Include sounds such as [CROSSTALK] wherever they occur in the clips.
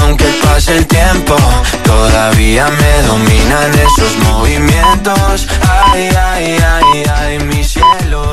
Aunque pase el tiempo, todavía me dominan esos movimientos. Ay, ay, ay, ay, mi cielo,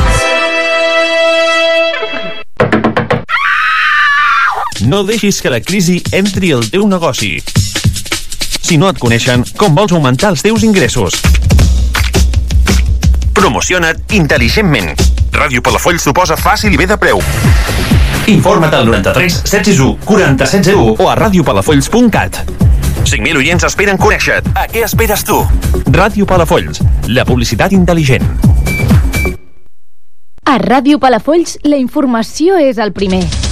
No deixis que la crisi entri al teu negoci. Si no et coneixen, com vols augmentar els teus ingressos? Promociona't intel·ligentment. Ràdio Palafolls t'ho posa fàcil i bé de preu. Informa't al 93 761 4701 o a radiopalafolls.cat. 5.000 oients esperen conèixer-te. A què esperes tu? Ràdio Palafolls, la publicitat intel·ligent. A Ràdio Palafolls, la informació és el primer.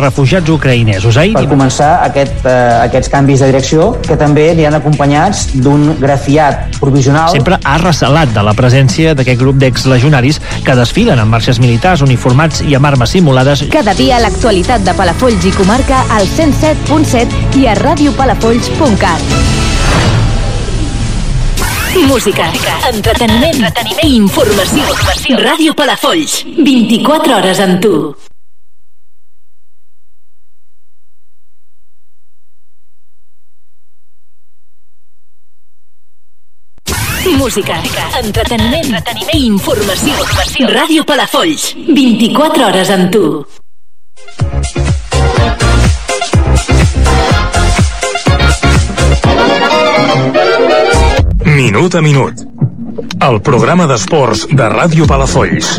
refugiats ucraïnesos. Ahir per començar aquest, eh, aquests canvis de direcció que també li han acompanyats d'un grafiat provisional sempre ha recelat de la presència d'aquest grup d'exlegionaris que desfilen en marxes militars uniformats i amb armes simulades. Cada dia l'actualitat de Palafolls i comarca al 107.7 i a radiopalafolls.cat. Música, entreteniment, entreteniment i informació. informació. Ràdio Palafolls, 24 hores amb tu. Música, entreteniment, entreteniment i informació. informació. Ràdio Palafolls, 24 hores amb tu. Minut a minut. El programa d'esports de Ràdio Palafolls.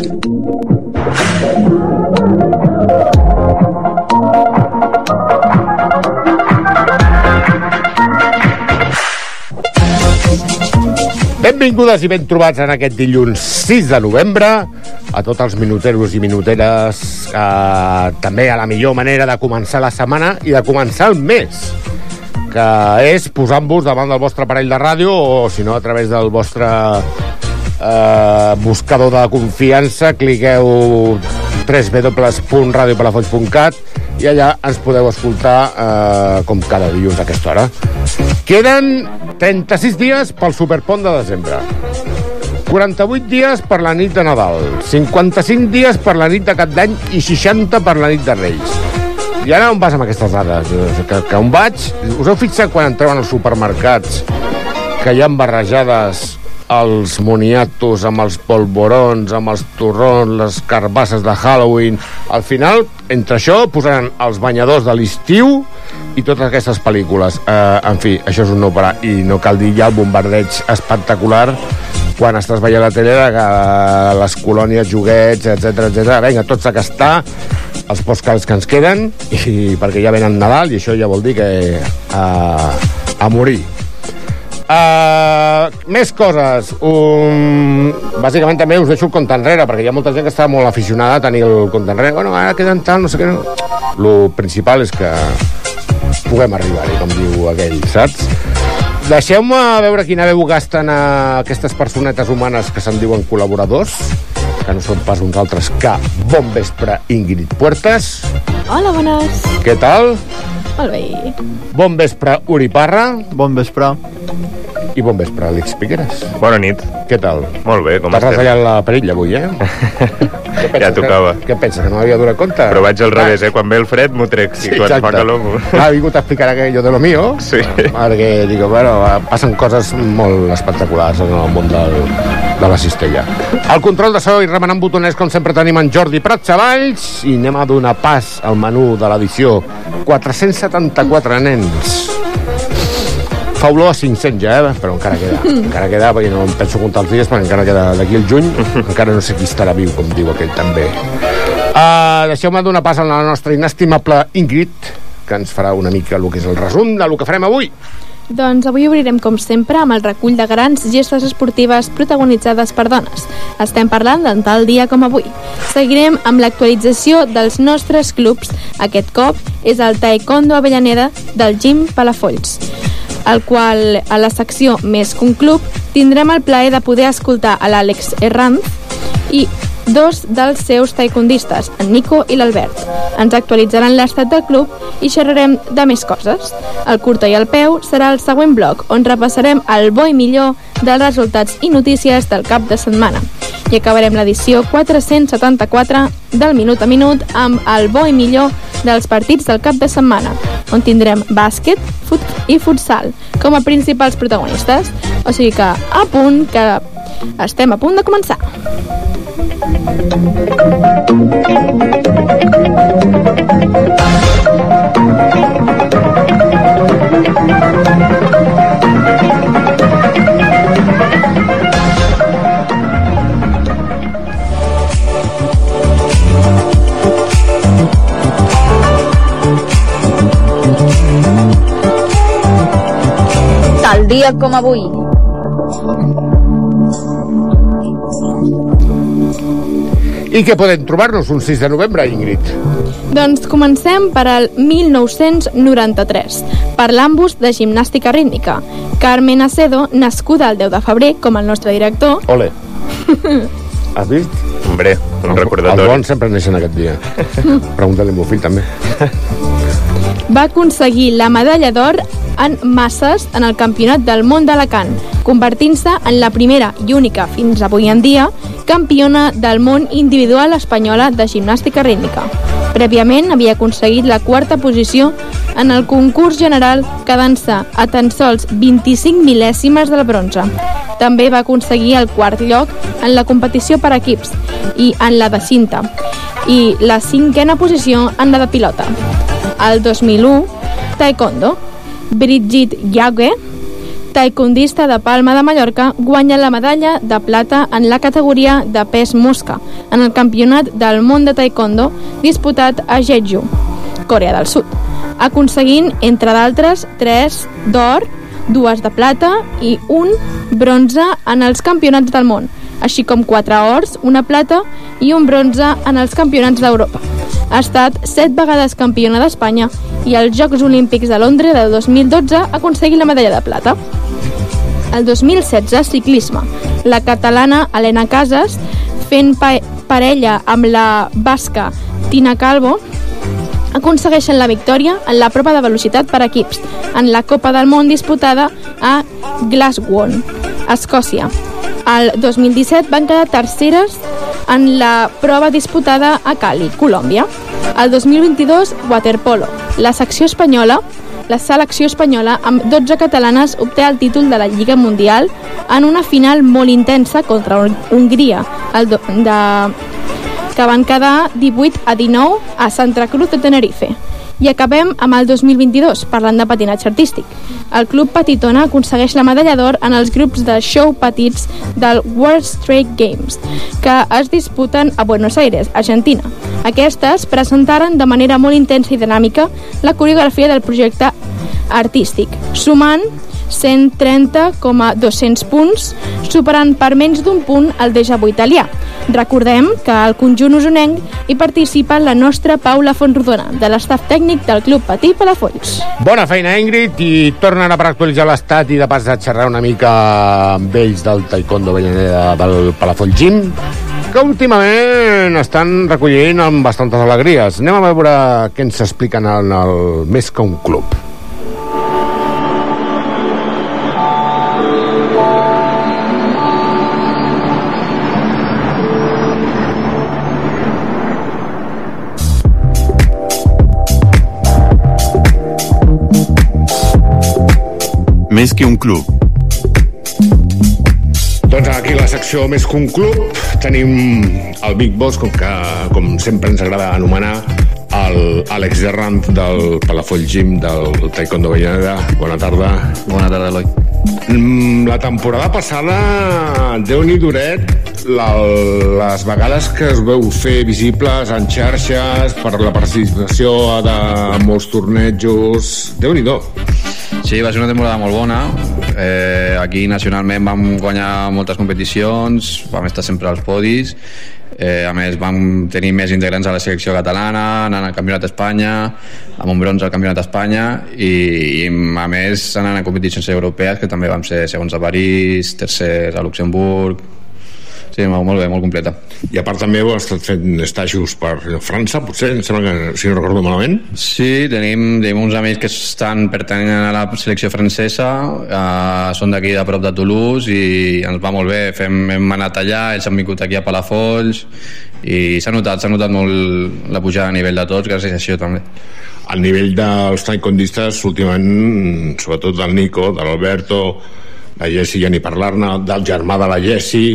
Benvingudes i ben trobats en aquest dilluns 6 de novembre. A tots els minuteros i minuteres eh, també a la millor manera de començar la setmana i de començar el mes que és posant-vos davant del vostre aparell de ràdio o si no a través del vostre eh, buscador de confiança cliqueu www.radiopalafolls.cat i allà ens podeu escoltar eh, com cada dilluns a aquesta hora. Queden 36 dies pel Superpont de desembre. 48 dies per la nit de Nadal, 55 dies per la nit de Cap d'Any i 60 per la nit de Reis. I ara on vas amb aquestes dades? Que, que on vaig? Us heu fixat quan entreu als supermercats que hi ha barrejades els moniatos amb els polvorons, amb els torrons, les carbasses de Halloween. Al final, entre això, posaran els banyadors de l'estiu i totes aquestes pel·lícules. Eh, en fi, això és un no parar. I no cal dir ja el bombardeig espectacular quan estàs veient la tele que les colònies, joguets, etc etc. Vinga, tots a gastar els postcards que ens queden i perquè ja venen Nadal i això ja vol dir que a, a morir. Uh, més coses. Um, bàsicament també us deixo el compte enrere, perquè hi ha molta gent que està molt aficionada a tenir el compte enrere. Bueno, ara queden tal, no sé què. Lo principal és que puguem arribar-hi, com diu aquell, saps? Deixeu-me veure quina veu gasten a aquestes personetes humanes que se'n diuen col·laboradors, que no són pas uns altres que Bon Vespre Ingrid Puertas. Hola, bones. Què tal? Molt bé. Bon vespre, Uri Parra. Bon vespre. I bon vespre, Àlex Piqueras. Bona nit. Què tal? Molt bé, com T'has retallat la perilla avui, eh? [LAUGHS] Què penses, Ja tocava. Que, què penses, que no m'havia donat compte? Però vaig al revés, eh? Quan ve el fred m'ho trec. Sí, I quan fa exacte. calor... m'ho- Ha vingut a explicar aquello de lo mío. Sí. Perquè, digo, bueno, passen coses molt espectaculars en el món del, de la cistella. Al control de so i remenant botoners, com sempre, tenim en Jordi Prats Avalls i anem a donar pas al menú de l'edició 474 nens. Fa olor a 500 ja, eh? però encara queda. [LAUGHS] Encara queda, perquè no em penso comptar els dies, perquè encara queda d'aquí al juny. [LAUGHS] encara no sé qui estarà viu, com diu aquell també. Uh, Deixeu-me donar pas a la nostra inestimable Ingrid, que ens farà una mica el que és el resum del que farem avui. Doncs avui obrirem, com sempre, amb el recull de grans gestes esportives protagonitzades per dones. Estem parlant d'en tal dia com avui. Seguirem amb l'actualització dels nostres clubs. Aquest cop és el Taekwondo Avellaneda del Gym Palafolls el qual a la secció Més que un club tindrem el plaer de poder escoltar a l'Àlex Herranz i dos dels seus taekwondistes, en Nico i l'Albert. Ens actualitzaran l'estat del club i xerrarem de més coses. El curta i el peu serà el següent bloc, on repassarem el bo i millor dels resultats i notícies del cap de setmana. I acabarem l'edició 474 del Minut a Minut amb el bo i millor dels partits del cap de setmana, on tindrem bàsquet fut i futsal com a principals protagonistes. O sigui que a punt, que estem a punt de començar. Tal dia com avui. I què podem trobar-nos un 6 de novembre, Ingrid? Doncs comencem per al 1993, per l'àmbus de gimnàstica rítmica. Carmen Acedo, nascuda el 10 de febrer, com el nostre director, Ole. [LAUGHS] Has vist? Hombre, un Els recordatori. bons sempre neixen aquest dia. [LAUGHS] Pregunta-li al meu fill, també. [LAUGHS] va aconseguir la medalla d'or en masses en el Campionat del món d'Alacant, convertint-se en la primera i única, fins avui en dia, campiona del món individual espanyola de gimnàstica rítmica. Prèviament havia aconseguit la quarta posició en el concurs general quedant-se a tan sols 25 mil·lèsimes del bronze. També va aconseguir el quart lloc en la competició per equips i en la de cinta i la cinquena posició en la de pilota. El 2001, Taekwondo. Brigitte Yague, taekwondista de Palma de Mallorca, guanya la medalla de plata en la categoria de pes mosca en el Campionat del món de Taekwondo disputat a Jeju, Corea del Sud, aconseguint, entre d'altres, 3 d'or, dues de plata i un bronze en els campionats del món, així com 4 ors, una plata i un bronze en els campionats d'Europa. Ha estat 7 vegades campiona d'Espanya i als Jocs Olímpics de Londres de 2012 ha aconseguit la medalla de plata. El 2016, ciclisme. La catalana Helena Casas, fent pa parella amb la basca Tina Calvo, aconsegueixen la victòria en la prova de velocitat per equips en la Copa del Món disputada a Glasgow, Escòcia. El 2017 van quedar terceres en la prova disputada a Cali, Colòmbia. El 2022, waterpolo. La secció espanyola la selecció espanyola amb 12 catalanes obté el títol de la Lliga Mundial en una final molt intensa contra Hongria el de, que van quedar 18 a 19 a Santa Cruz de Tenerife. I acabem amb el 2022, parlant de patinatge artístic. El Club Petitona aconsegueix la medalla d'or en els grups de show petits del World Straight Games, que es disputen a Buenos Aires, Argentina. Aquestes presentaren de manera molt intensa i dinàmica la coreografia del projecte artístic, sumant 130,200 punts, superant per menys d'un punt el déjà vu italià. Recordem que al conjunt usonenc hi participa la nostra Paula Fontrodona, de l'estaf tècnic del Club Patí Palafolls. Bona feina, Ingrid, i tornen a per actualitzar l'estat i de pas a xerrar una mica amb ells del Taekwondo Avellaneda del Palafoll Gym, que últimament estan recollint amb bastantes alegries. Anem a veure què ens expliquen en el Més que un club. Més que un club. Doncs aquí a la secció Més que un club tenim el Big Boss, com, que, com sempre ens agrada anomenar, el Àlex Gerrant del Palafoll Gym del Taekwondo Vallaneda. Bona tarda. Bona tarda, Eloi. Mm, La temporada passada, déu nhi duret, la, les vegades que es veu fer visibles en xarxes per la participació de molts tornejos, déu nhi Sí, va ser una temporada molt bona. Eh, aquí nacionalment vam guanyar moltes competicions, vam estar sempre als podis. Eh, a més, vam tenir més integrants a la selecció catalana, anant al Campionat d'Espanya, amb un bronze al Campionat d'Espanya, i, i a més anant a competicions europees, que també vam ser segons a París, tercers a Luxemburg, Sí, molt, bé, molt completa. I a part també heu estat fent estajos per França, potser, em sembla que, si no recordo malament. Sí, tenim, tenim uns amics que estan pertanyen a la selecció francesa, eh, són d'aquí de prop de Toulouse i ens va molt bé, Fem, hem anat allà, ells han vingut aquí a Palafolls i s'ha notat, s'ha notat molt la pujada a nivell de tots gràcies a això també. Al nivell dels taekwondistes, últimament, sobretot del Nico, de l'Alberto, la Jessi ja ni parlar-ne, del germà de la Jessi,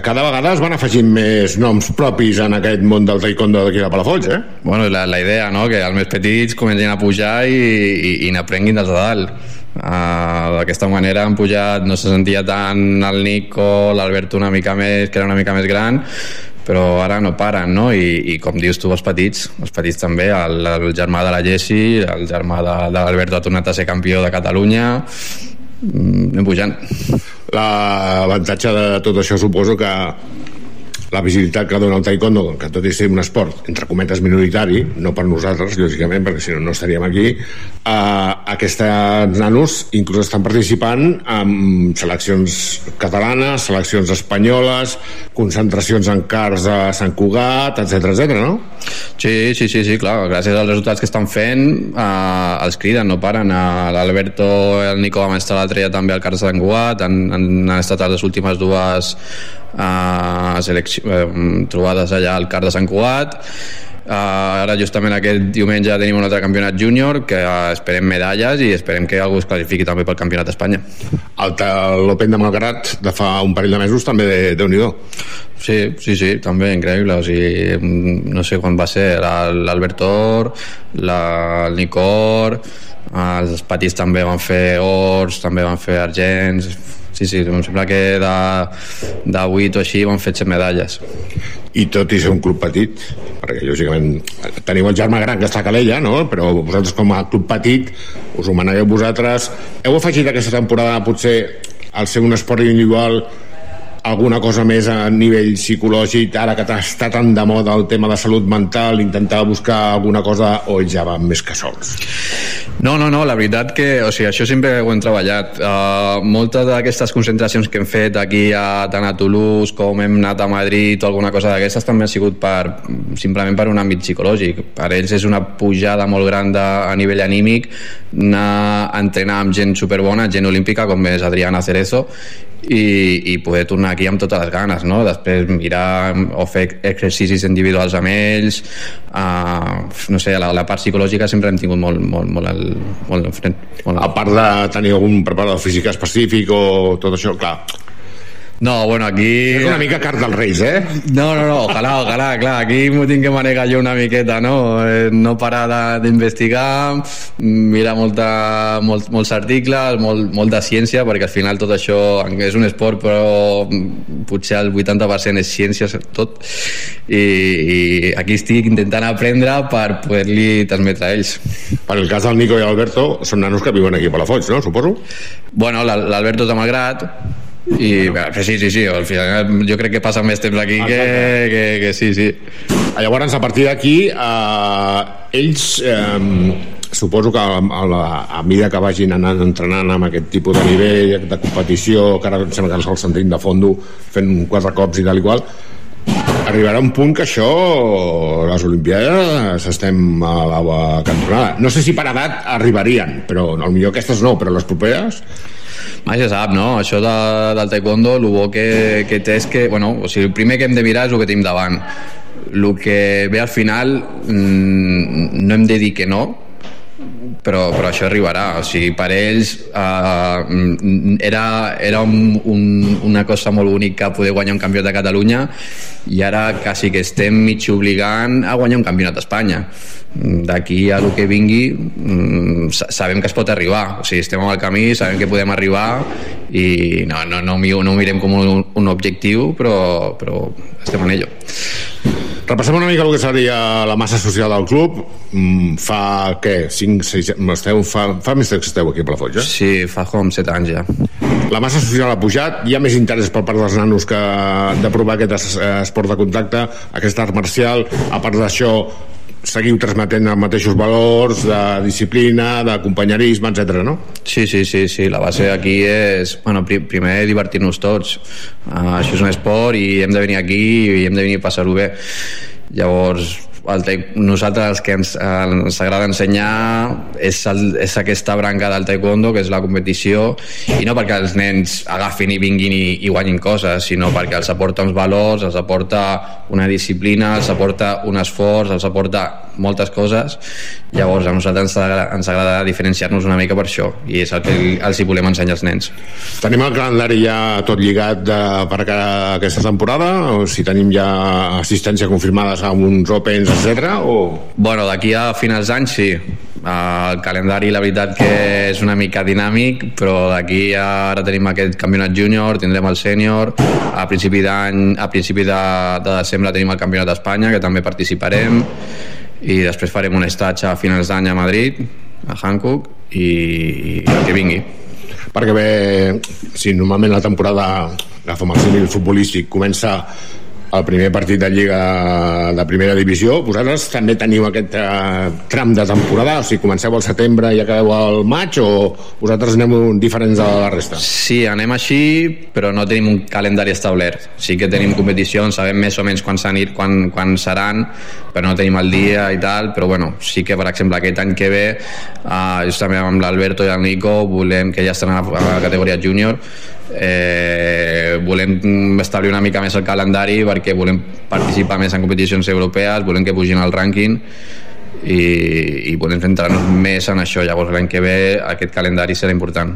cada vegada es van afegint més noms propis en aquest món del taekwondo d'aquí de Palafolls, eh? Bueno, la, la idea, no?, que els més petits comencin a pujar i, i, i n'aprenguin dels de dalt. Uh, d'aquesta manera han pujat, no se sentia tant el Nico, l'Alberto una mica més, que era una mica més gran, però ara no paren, no? I, i com dius tu, els petits, els petits també, el, el germà de la Jessi, el germà de, de l'Alberto ha tornat a ser campió de Catalunya, mm, anem pujant. L'avantatge de tot això suposo que la visibilitat que dona el taekwondo, que tot i ser un esport, entre cometes, minoritari, no per nosaltres, lògicament, perquè si no, no estaríem aquí, eh, aquests nanos inclús estan participant en seleccions catalanes, seleccions espanyoles, concentracions en cars a Sant Cugat, etc etc, no? Sí, sí, sí, sí, clar, gràcies als resultats que estan fent eh, els criden, no paren eh, l'Alberto el Nico vam estar l'altre dia també al Cars de Sant Cugat han, han estat les últimes dues eh, selecció, eh, trobades allà al Car de Sant Cugat. Uh, ara justament aquest diumenge tenim un altre campionat júnior que uh, esperem medalles i esperem que algú es classifiqui també pel campionat d'Espanya. l'Open de Malgrat de fa un parell de mesos també de, déu nhi Sí, sí, sí, també increïble. O sigui, no sé quan va ser l'Albertor, la, el Nicor els patits també van fer ors també van fer argents sí, sí, em sembla que de, de 8 o així van fet 7 medalles i tot i ser un club petit perquè lògicament teniu el germà gran que està a Calella no? però vosaltres com a club petit us ho manegueu vosaltres heu afegit aquesta temporada potser al ser un esport individual alguna cosa més a nivell psicològic ara que està tan de moda el tema de salut mental intentar buscar alguna cosa o ja van més que sols? No, no, no, la veritat que o sigui, això sempre ho hem treballat. Uh, moltes d'aquestes concentracions que hem fet aquí a, tant a Toulouse com hem anat a Madrid o alguna cosa d'aquestes també ha sigut per, simplement per un àmbit psicològic. Per ells és una pujada molt gran de, a nivell anímic anar a entrenar amb gent superbona, gent olímpica com és Adriana Cerezo i, i poder tornar aquí amb totes les ganes no? després mirar o fer exercicis individuals amb ells uh, no sé, la, la part psicològica sempre hem tingut molt, molt, molt, al, molt enfrent molt a part de tenir algun preparador físic específic o tot això, clar no, bueno, aquí... És una mica car dels Reis, eh? No, no, no, ojalà, ojalà, clar, aquí m'ho tinc que manegar jo una miqueta, no? Eh, no parar d'investigar, mirar molta, molt, molts articles, molt, molt de ciència, perquè al final tot això és un esport, però potser el 80% és ciència tot, i, i aquí estic intentant aprendre per poder-li transmetre a ells. Per el cas del Nico i Alberto, són nanos que viuen aquí a Palafolls, no? Suposo? Bueno, l'Alberto de Malgrat, i bé, sí, sí, sí, al final jo crec que passa més temps aquí que, que, que sí, sí. Llavors, a partir d'aquí, eh, ells, eh, suposo que a, a, la, a mesura que vagin anant entrenant amb aquest tipus de nivell de competició, que ara em sembla que els sentim de fondo fent quatre cops i tal i qual, arribarà un punt que això les Olimpiades estem a la cantonada no sé si per edat arribarien però millor aquestes no, però les properes mai se sap, no? Això de, del taekwondo, el bo que, que té és que, bueno, o sigui, el primer que hem de mirar és el que tenim davant. El que ve al final, mmm, no hem de dir que no, però, però això arribarà. O sigui, per ells uh, era, era un, un, una cosa molt única poder guanyar un campionat de Catalunya i ara quasi que estem mig obligant a guanyar un campionat d'Espanya. D'aquí a el que vingui mm, sabem que es pot arribar. O sigui, estem al camí, sabem que podem arribar i no, no, no, no mirem com un, un objectiu però, però estem en ello Repassem una mica el que seria la massa social del club. Mm, fa, què, 5, 6... Esteu, fa, fa més temps que esteu aquí a Palafolls, eh? Sí, fa com 7 anys ja. La massa social ha pujat, hi ha més interès per part dels nanos que de provar aquest es- esport de contacte, aquest art marcial. A part d'això, seguiu transmetent els mateixos valors de disciplina, de companyerisme, etc. no? Sí, sí, sí, sí. La base aquí és, bueno, pri primer divertir-nos tots. Uh, això és un esport i hem de venir aquí i hem de venir a passar-ho bé. Llavors, el nosaltres els que ens, eh, ens agrada ensenyar és, el, és aquesta branca del taekwondo que és la competició i no perquè els nens agafin i vinguin i, i guanyin coses sinó perquè els aporta uns valors els aporta una disciplina els aporta un esforç, els aporta moltes coses llavors a nosaltres ens agrada, ens agrada diferenciar-nos una mica per això i és el que els hi volem ensenyar als nens Tenim el calendari ja tot lligat de, per a aquesta temporada? O si tenim ja assistència confirmades a uns Opens, etc. O... Bueno, d'aquí a finals d'any sí. El calendari la veritat que és una mica dinàmic però d'aquí ara tenim aquest campionat júnior tindrem el sènior a principi d'any a principi de, de desembre tenim el campionat d'Espanya que també participarem i després farem un estatge a finals d'any a Madrid a Hankook i, i el que vingui perquè bé, si normalment la temporada el símil futbolístic comença el primer partit de Lliga de primera divisió, vosaltres també teniu aquest eh, tram de temporada, o sigui, comenceu al setembre i acabeu al maig, o vosaltres aneu diferents de la resta? Sí, anem així, però no tenim un calendari establert. Sí que tenim competicions, sabem més o menys quan, s'anir, quan, quan seran, però no tenim el dia i tal, però bueno, sí que, per exemple, aquest any que ve, uh, justament amb l'Alberto i el Nico, volem que ja estan a la categoria júnior, eh, volem establir una mica més el calendari perquè volem participar més en competicions europees, volem que pugin al rànquing i, i volem centrar-nos més en això. Llavors l'any que ve aquest calendari serà important.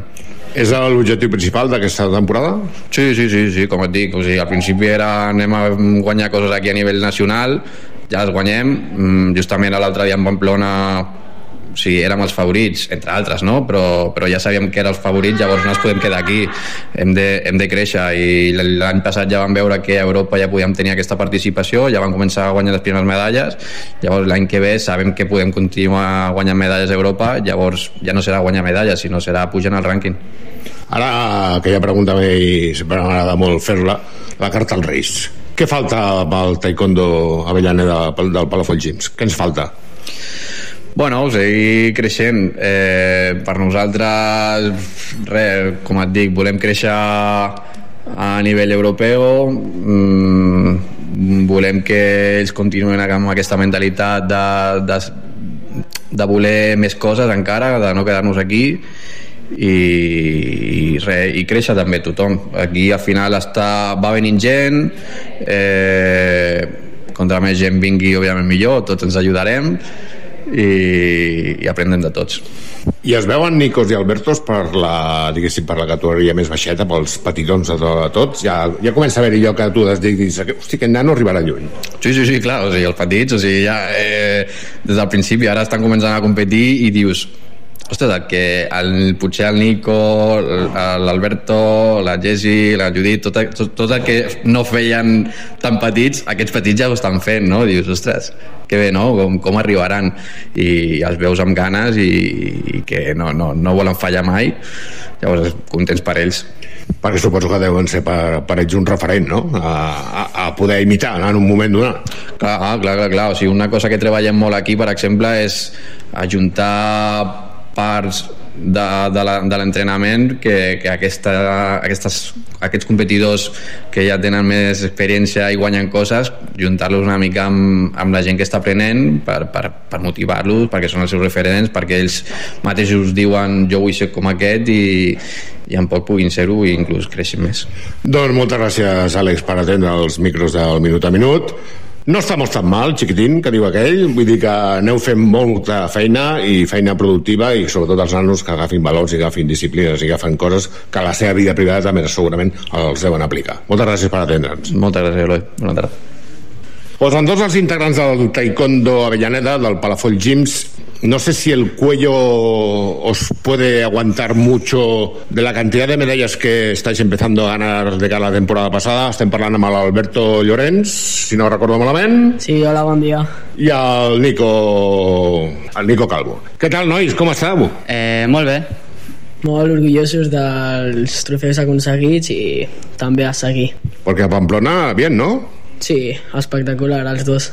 És l'objectiu principal d'aquesta temporada? Sí, sí, sí, sí, com et dic o sigui, al principi era anem a guanyar coses aquí a nivell nacional ja les guanyem. Mm, justament l'altre dia en Pamplona o sigui, érem els favorits, entre altres, no? Però, però ja sabíem que eren els favorits, llavors no ens podem quedar aquí, hem de, hem de créixer i l'any passat ja vam veure que a Europa ja podíem tenir aquesta participació, ja vam començar a guanyar les primeres medalles, llavors l'any que ve sabem que podem continuar guanyant medalles a Europa, llavors ja no serà guanyar medalles, sinó serà pujar al rànquing. Ara, aquella pregunta a mi sempre m'agrada molt fer-la, la carta als Reis. Què falta pel taekwondo Avellaneda del Palafolls Gyms? Què ens falta? Bueno, seguir creixent. Eh, per nosaltres, res, com et dic, volem créixer a nivell europeu, mm, volem que ells continuen amb aquesta mentalitat de, de, de voler més coses encara, de no quedar-nos aquí. I, i, re, i créixer també tothom. Aquí al final està, va venint gent. Eh, contra més gent vingui òbviament millor. Tots ens ajudarem i, i aprendrem de tots I es veuen Nicos i Albertos per la, diguéssim, per la categoria més baixeta, pels petitons de, to, de tots? Ja, ja comença a haver-hi allò que tu dius, hosti, aquest nano arribarà lluny. Sí, sí, sí, clar, o sigui, els petits, o sigui, ja eh, des del principi ara estan començant a competir i dius, ostres, el que el, potser el Nico, l'Alberto, la Jessi, la Judit, tot, tot, tot el que no feien tan petits, aquests petits ja ho estan fent, no? Dius, ostres, que bé, no? Com, com arribaran? I els veus amb ganes i, i que no, no, no volen fallar mai, llavors contents per ells. Perquè suposo que deuen ser per, per ells un referent, no? A, a, a poder imitar no? en un moment donat. Clar, ah, clar, clar, clar. O sigui, una cosa que treballem molt aquí, per exemple, és ajuntar parts de, de l'entrenament que, que aquesta, aquestes, aquests competidors que ja tenen més experiència i guanyen coses, juntar-los una mica amb, amb la gent que està aprenent per, per, per motivar-los, perquè són els seus referents, perquè ells mateixos diuen jo vull ser com aquest i, i en poc puguin ser-ho i inclús creixin més. Doncs moltes gràcies, Àlex, per atendre els micros del Minut a Minut. No estamos tan mal, xiquitín, que diu aquell. Vull dir que aneu fent molta feina i feina productiva i sobretot els nanos que agafin valors i agafin disciplines i agafen coses que a la seva vida privada també segurament els deuen aplicar. Moltes gràcies per atendre'ns. Moltes gràcies, Eloi. Bona tarda. Pues en tots els integrants del Taekwondo Avellaneda, del Palafoll Gyms, no sé si el cuello os puede aguantar mucho de la cantidad de medallas que estáis empezando a ganar de cada temporada passada. Estem parlant amb l'Alberto Llorenç, si no recordo malament. Sí, hola, bon dia. I el Nico, el Nico Calvo. Què tal, nois? Com esteu? Eh, molt bé. Molt orgullosos dels trofeus aconseguits i també a seguir. Perquè a Pamplona, bien, no? Sí, espectacular, els dos.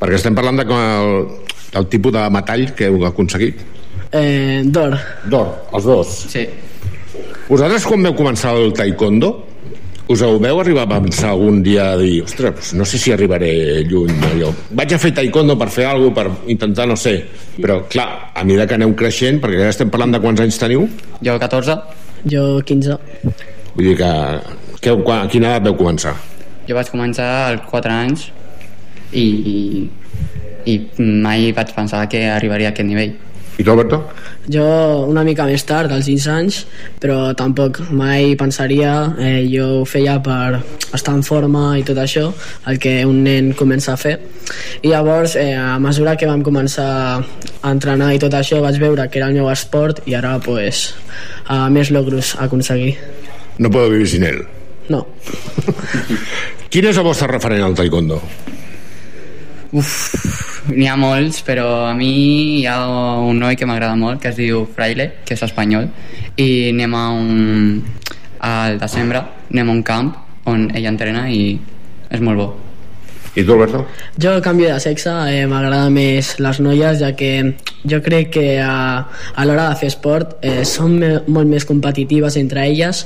Perquè estem parlant de el, del tipus de metall que heu aconseguit. Eh, D'or. D'or, els dos. Sí. Vosaltres quan veu començar el taekwondo us ho veu arribar a pensar algun dia a dir ostres, doncs no sé si arribaré lluny allò. vaig a fer taekwondo per fer alguna per intentar, no sé però clar, a mesura que aneu creixent perquè ja estem parlant de quants anys teniu Jo 14. Jo 15. vull dir que, que a quina edat veu començar Jo vaig començar als 4 anys i, i, i mai vaig pensar que arribaria a aquest nivell. I tu, Alberto? Jo una mica més tard, als 6 anys, però tampoc mai pensaria, eh, jo ho feia per estar en forma i tot això, el que un nen comença a fer. I llavors, eh, a mesura que vam començar a entrenar i tot això, vaig veure que era el meu esport i ara, pues, a més logros a aconseguir. No puedo vivir sin él. No. Quin és el vostre referent al taekwondo? Uf, n'hi ha molts, però a mi hi ha un noi que m'agrada molt, que es diu Fraile, que és espanyol, i anem a un... al desembre, anem a un camp on ell entrena i és molt bo. I tu, Alberto? Jo canvio de sexe, eh, m'agrada més les noies, ja que jo crec que a, a l'hora de fer esport eh, són me, molt més competitives entre elles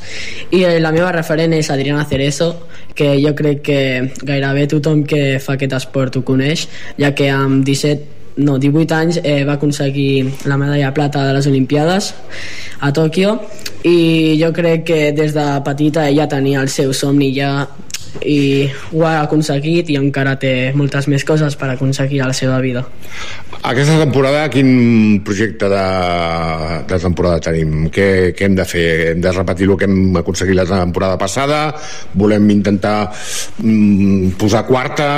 i eh, la meva referent és Adriana Cerezo, que jo crec que gairebé tothom que fa aquest esport ho coneix, ja que amb 17 no, 18 anys eh, va aconseguir la medalla plata de les Olimpiades a Tòquio i jo crec que des de petita ella tenia el seu somni ja i ho ha aconseguit i encara té moltes més coses per aconseguir a la seva vida. Aquesta temporada, quin projecte de, de temporada tenim? Què, què hem de fer? Hem de repetir el que hem aconseguit la temporada passada? Volem intentar mm, posar quarta?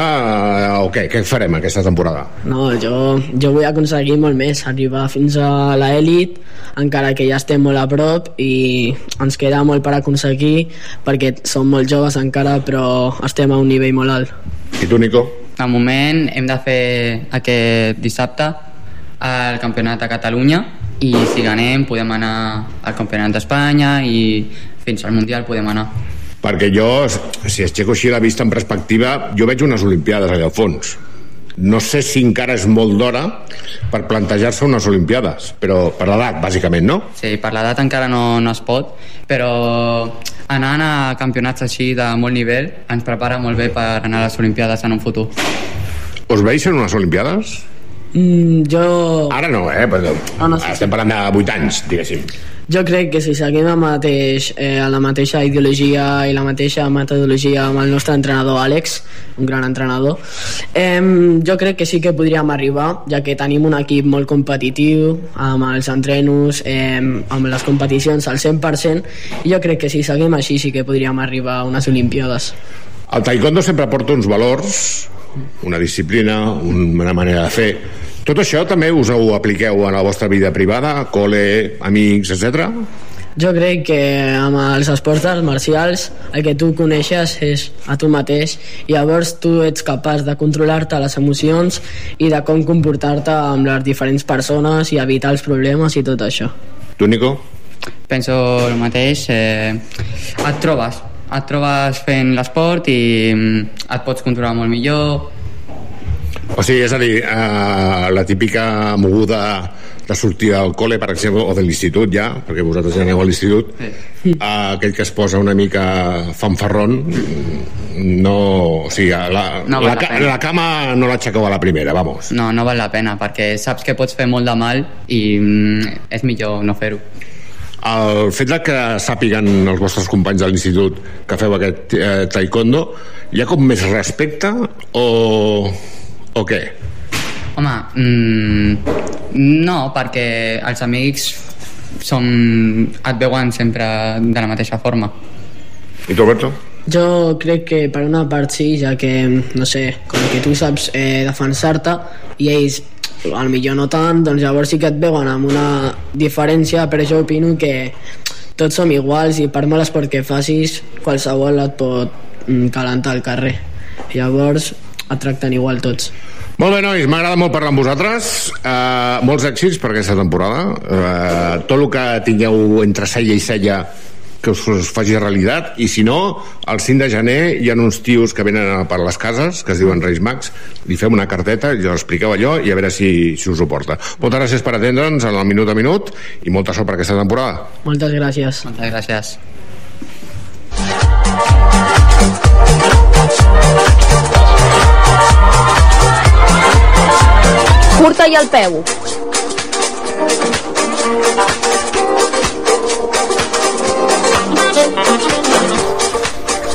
Eh, o què? Què farem aquesta temporada? No, jo, jo vull aconseguir molt més, arribar fins a l'elit, encara que ja estem molt a prop i ens queda molt per aconseguir perquè som molt joves encara, però estem a un nivell molt alt. I tu, Nico? De moment hem de fer aquest dissabte al Campionat de Catalunya i si ganem podem anar al Campionat d'Espanya i fins al Mundial podem anar. Perquè jo, si aixeco així la vista en perspectiva, jo veig unes Olimpiades allà al fons. No sé si encara és molt d'hora per plantejar-se unes Olimpiades, però per l'edat, bàsicament, no? Sí, per l'edat encara no, no es pot, però anant a campionats així de molt nivell ens prepara molt bé per anar a les Olimpiades en un futur. Us veus en unes Olimpiades? Mm, jo... Ara no, eh? Però Ah, no, sí, estem parlant de 8 anys, diguéssim. Jo crec que si seguim el mateix, eh, la mateixa ideologia i la mateixa metodologia amb el nostre entrenador Àlex, un gran entrenador, eh, jo crec que sí que podríem arribar, ja que tenim un equip molt competitiu, amb els entrenos, eh, amb les competicions al 100%, i jo crec que si seguim així sí que podríem arribar a unes Olimpiades. El taekwondo sempre porta uns valors, una disciplina, una manera de fer. Tot això també us ho apliqueu en la vostra vida privada, col·le, amics, etc. Jo crec que amb els esports arts marcials el que tu coneixes és a tu mateix i llavors tu ets capaç de controlar-te les emocions i de com comportar-te amb les diferents persones i evitar els problemes i tot això. Tu, Nico? Penso el mateix. Eh, et trobes, et trobes fent l'esport i mm, et pots controlar molt millor. O sigui, és a dir, eh, la típica moguda de sortir del col·le, per exemple, o de l'institut ja, perquè vosaltres ja aneu a l'institut, sí. eh, aquell que es posa una mica fanfarrón, no... O sigui, la, No la, val la la cama no l'aixequeu a la primera, vamos. No, no val la pena perquè saps que pots fer molt de mal i mm, és millor no fer-ho. El fet de que sàpiguen els vostres companys de l'institut que feu aquest eh, taekwondo, hi ha com més respecte o, o què? Home, mm, no, perquè els amics són, et veuen sempre de la mateixa forma. I tu, Alberto? Jo crec que per una part sí, ja que, no sé, com que tu saps eh, defensar-te i ells al millor no tant, doncs llavors sí que et veuen amb una diferència, però jo opino que tots som iguals i per mal esport que facis, qualsevol et pot mm, calentar al carrer. Llavors et tracten igual tots. Molt bé, nois, m'agrada molt parlar amb vosaltres. Uh, molts èxits per aquesta temporada. Uh, tot el que tingueu entre cella i cella que us, us faci realitat i si no, el 5 de gener hi ha uns tios que venen a per les cases que es diuen Reis Mags, li fem una carteta i els expliqueu allò i a veure si, si us ho porta moltes gràcies per atendre'ns en el minut a minut i molta sort per aquesta temporada Moltes gràcies. Moltes gràcies. Curta i al peu.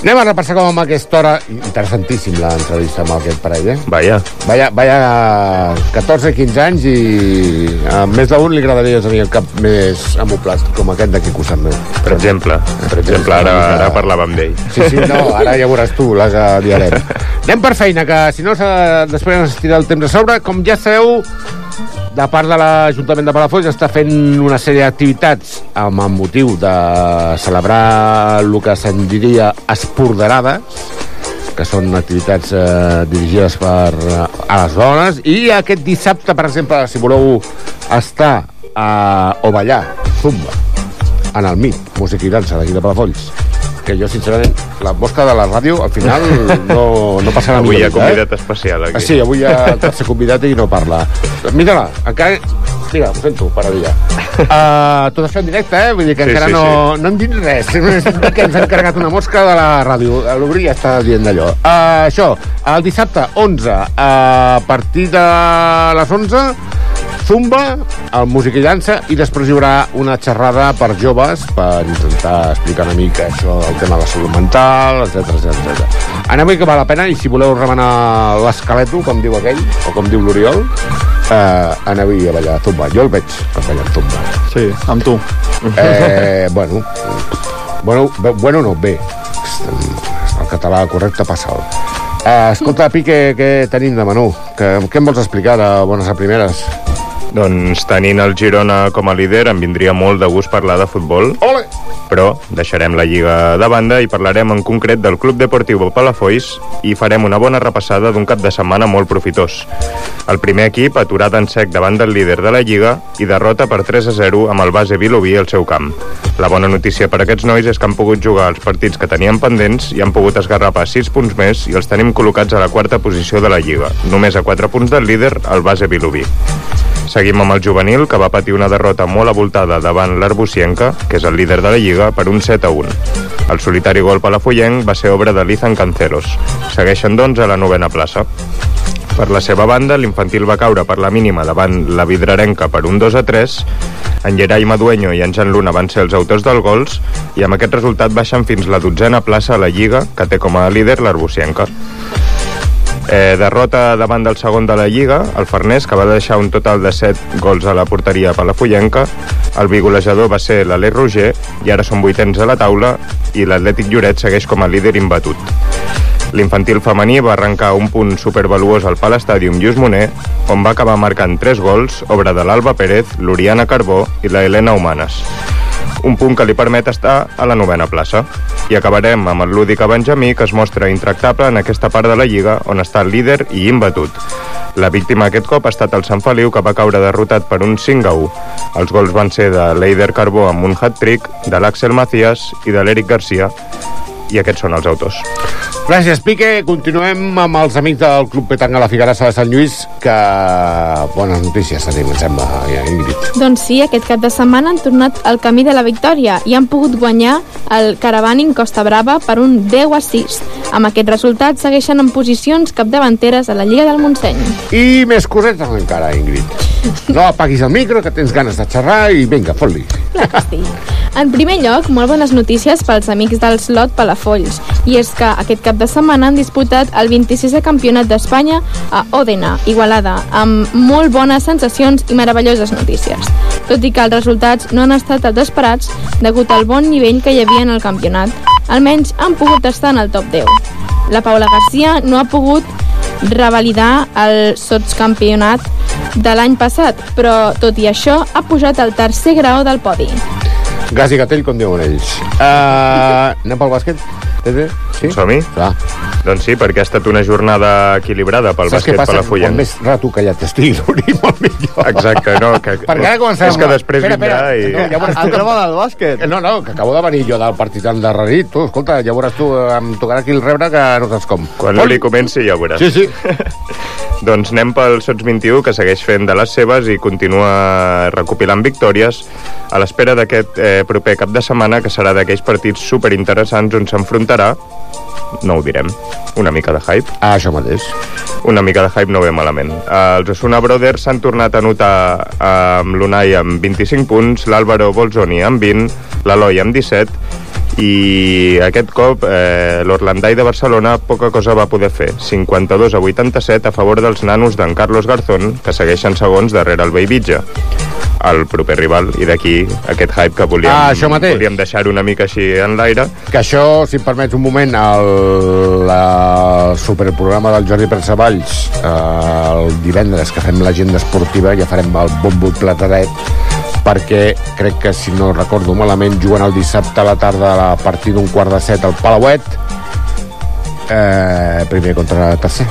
Anem a repassar com amb aquesta hora interessantíssim l'entrevista amb aquest parell, eh? Vaya. Vaya, vaya 14-15 anys i a més d'un li agradaria tenir el cap més amoplast com aquest d'aquí costat meu. Per exemple, per exemple, ara, ara parlàvem d'ell. Sí, sí, no, ara ja veuràs tu la que liarem. [LAUGHS] Anem per feina, que si no després ens tira el temps a sobre. Com ja sabeu, de part de l'Ajuntament de Palafolls està fent una sèrie d'activitats amb el motiu de celebrar el que se'n diria esporderades, que són activitats eh, dirigides per, eh, a les dones, i aquest dissabte, per exemple, si voleu estar eh, o ballar zumba en el MIT, música i dansa d'aquí de Palafolls, que jo, sincerament, la mosca de la ràdio, al final, no, no passarà Avui hi ha mica, convidat especial aquí. Ah, sí, avui hi ha tercer convidat i no parla. Mira-la, encara... Mira, ho sento, allà. [LAUGHS] Uh, tot això en directe, eh? Vull dir que Sí, encara sí, no, sí. no hem dit res. [LAUGHS] Només que ens han carregat una mosca de la ràdio. L'obrir ja està dient d'allò. Uh, això, el dissabte 11, uh, a partir de les 11, Zumba, el músic i dansa, i després hi haurà una xerrada per joves per intentar explicar una mica això, el tema de la salut mental, etc etc. Anem que val la pena, i si voleu remenar l'esqueleto, com diu aquell, o com diu l'Oriol, eh, aneu-hi a ballar Zumba. Jo el veig que ballar Zumba. Sí, amb tu. Eh, [LAUGHS] bueno, bueno, bueno no, bé. El català correcte passa'l. Eh, escolta, Pi, què, què tenim de menú? Que, què em vols explicar de bones a primeres? Doncs tenint el Girona com a líder em vindria molt de gust parlar de futbol. Ole! Però deixarem la Lliga de banda i parlarem en concret del Club Deportiu Palafolls i farem una bona repassada d'un cap de setmana molt profitós. El primer equip aturat en sec davant del líder de la Lliga i derrota per 3 a 0 amb el base Vilobí al seu camp. La bona notícia per a aquests nois és que han pogut jugar els partits que tenien pendents i han pogut esgarrapar 6 punts més i els tenim col·locats a la quarta posició de la Lliga, només a 4 punts del líder, el base Vilobí. Seguim amb el juvenil, que va patir una derrota molt avoltada davant l'Arbusienca, que és el líder de la Lliga, per un 7 a 1. El solitari gol palafollenc va ser obra de Lizan Canceros. Segueixen, doncs, a la novena plaça. Per la seva banda, l'infantil va caure per la mínima davant la Vidrarenca per un 2 a 3. En Gerai Madueño i en Jan Luna van ser els autors dels gols i amb aquest resultat baixen fins la dotzena plaça a la Lliga, que té com a líder l'Arbusienca. Eh, derrota davant del segon de la Lliga, el Farners, que va deixar un total de 7 gols a la porteria palafollenca. El bigolejador va ser l'Aleix Roger, i ara són vuitens a la taula, i l'Atlètic Lloret segueix com a líder imbatut. L'infantil femení va arrencar un punt supervaluós al Pal Stadium Lluís Moner, on va acabar marcant 3 gols, obra de l'Alba Pérez, l'Oriana Carbó i la Helena Humanes. Un punt que li permet estar a la novena plaça. I acabarem amb el Lúdica Benjamí, que es mostra intractable en aquesta part de la Lliga, on està líder i imbatut. La víctima aquest cop ha estat el Sant Feliu, que va caure derrotat per un 5 a 1. Els gols van ser de l'Eider Carbó amb un hat-trick, de l'Àxel Macías i de l'Eric Garcia, i aquests són els autors. Gràcies, Pique. Continuem amb els amics del Club Petanga La Figuerassa de Sant Lluís, que bones notícies tenim, em sembla, ja, Ingrid. Doncs sí, aquest cap de setmana han tornat al camí de la victòria i han pogut guanyar el Caravaning Costa Brava per un 10 a 6. Amb aquest resultat segueixen en posicions capdavanteres a la Lliga del Montseny. I més cosetes encara, Ingrid. No apaguis el micro, que tens ganes de xerrar i vinga, fot-li. En primer lloc, molt bones notícies pels amics del slot Palafolls. I és que aquest cap de setmana han disputat el 26è Campionat d'Espanya a Òdena, Igualada, amb molt bones sensacions i meravelloses notícies. Tot i que els resultats no han estat els esperats degut al bon nivell que hi havia en el campionat. Almenys han pogut estar en el top 10. La Paula Garcia no ha pogut revalidar el sotscampionat de l'any passat, però tot i això ha pujat al tercer grau del podi. Gas i gatell, com diuen ells. Uh, anem pel bàsquet? Tete? Sí? Som-hi? Doncs sí, perquè ha estat una jornada equilibrada pel Saps què bàsquet passa? palafrugell. Quan més rato callat estigui, l'Uri, molt millor. Exacte, no, que, Perquè ara començarem... és que després espera, vindrà espera, i... No, ja veuràs tu Entrem que... al bàsquet. No, no, que acabo de venir jo del partit endarrerit. Tu, escolta, ja veuràs tu, em tocarà aquí el rebre que no saps com. Quan l'Uli comenci ja ho veuràs. Sí, sí. [LAUGHS] doncs anem pel Sots 21, que segueix fent de les seves i continua recopilant victòries a l'espera d'aquest eh, proper cap de setmana, que serà d'aquells partits superinteressants on s'enfrontarà no ho direm, una mica de hype. Ah, això mateix. Una mica de hype no ve malament. Els Osuna Brothers s'han tornat a notar amb l'Unai amb 25 punts, l'Àlvaro Bolzoni amb 20, l'Eloi amb 17, i aquest cop eh, l'Orlandai de Barcelona poca cosa va poder fer. 52 a 87 a favor dels nanos d'en Carlos Garzón que segueixen segons darrere el Beivitge el proper rival. I d'aquí aquest hype que volíem, Ah, això mateix. volíem deixar una mica així en l'aire. Que això, si em permets un moment, el, el superprograma del Jordi Pérez Valls, eh, el divendres que fem l'agenda esportiva, ja farem el bombo i plataret, perquè crec que, si no recordo malament, juguen el dissabte a la tarda a partir d'un quart de set al Palauet, eh, primer contra tercer.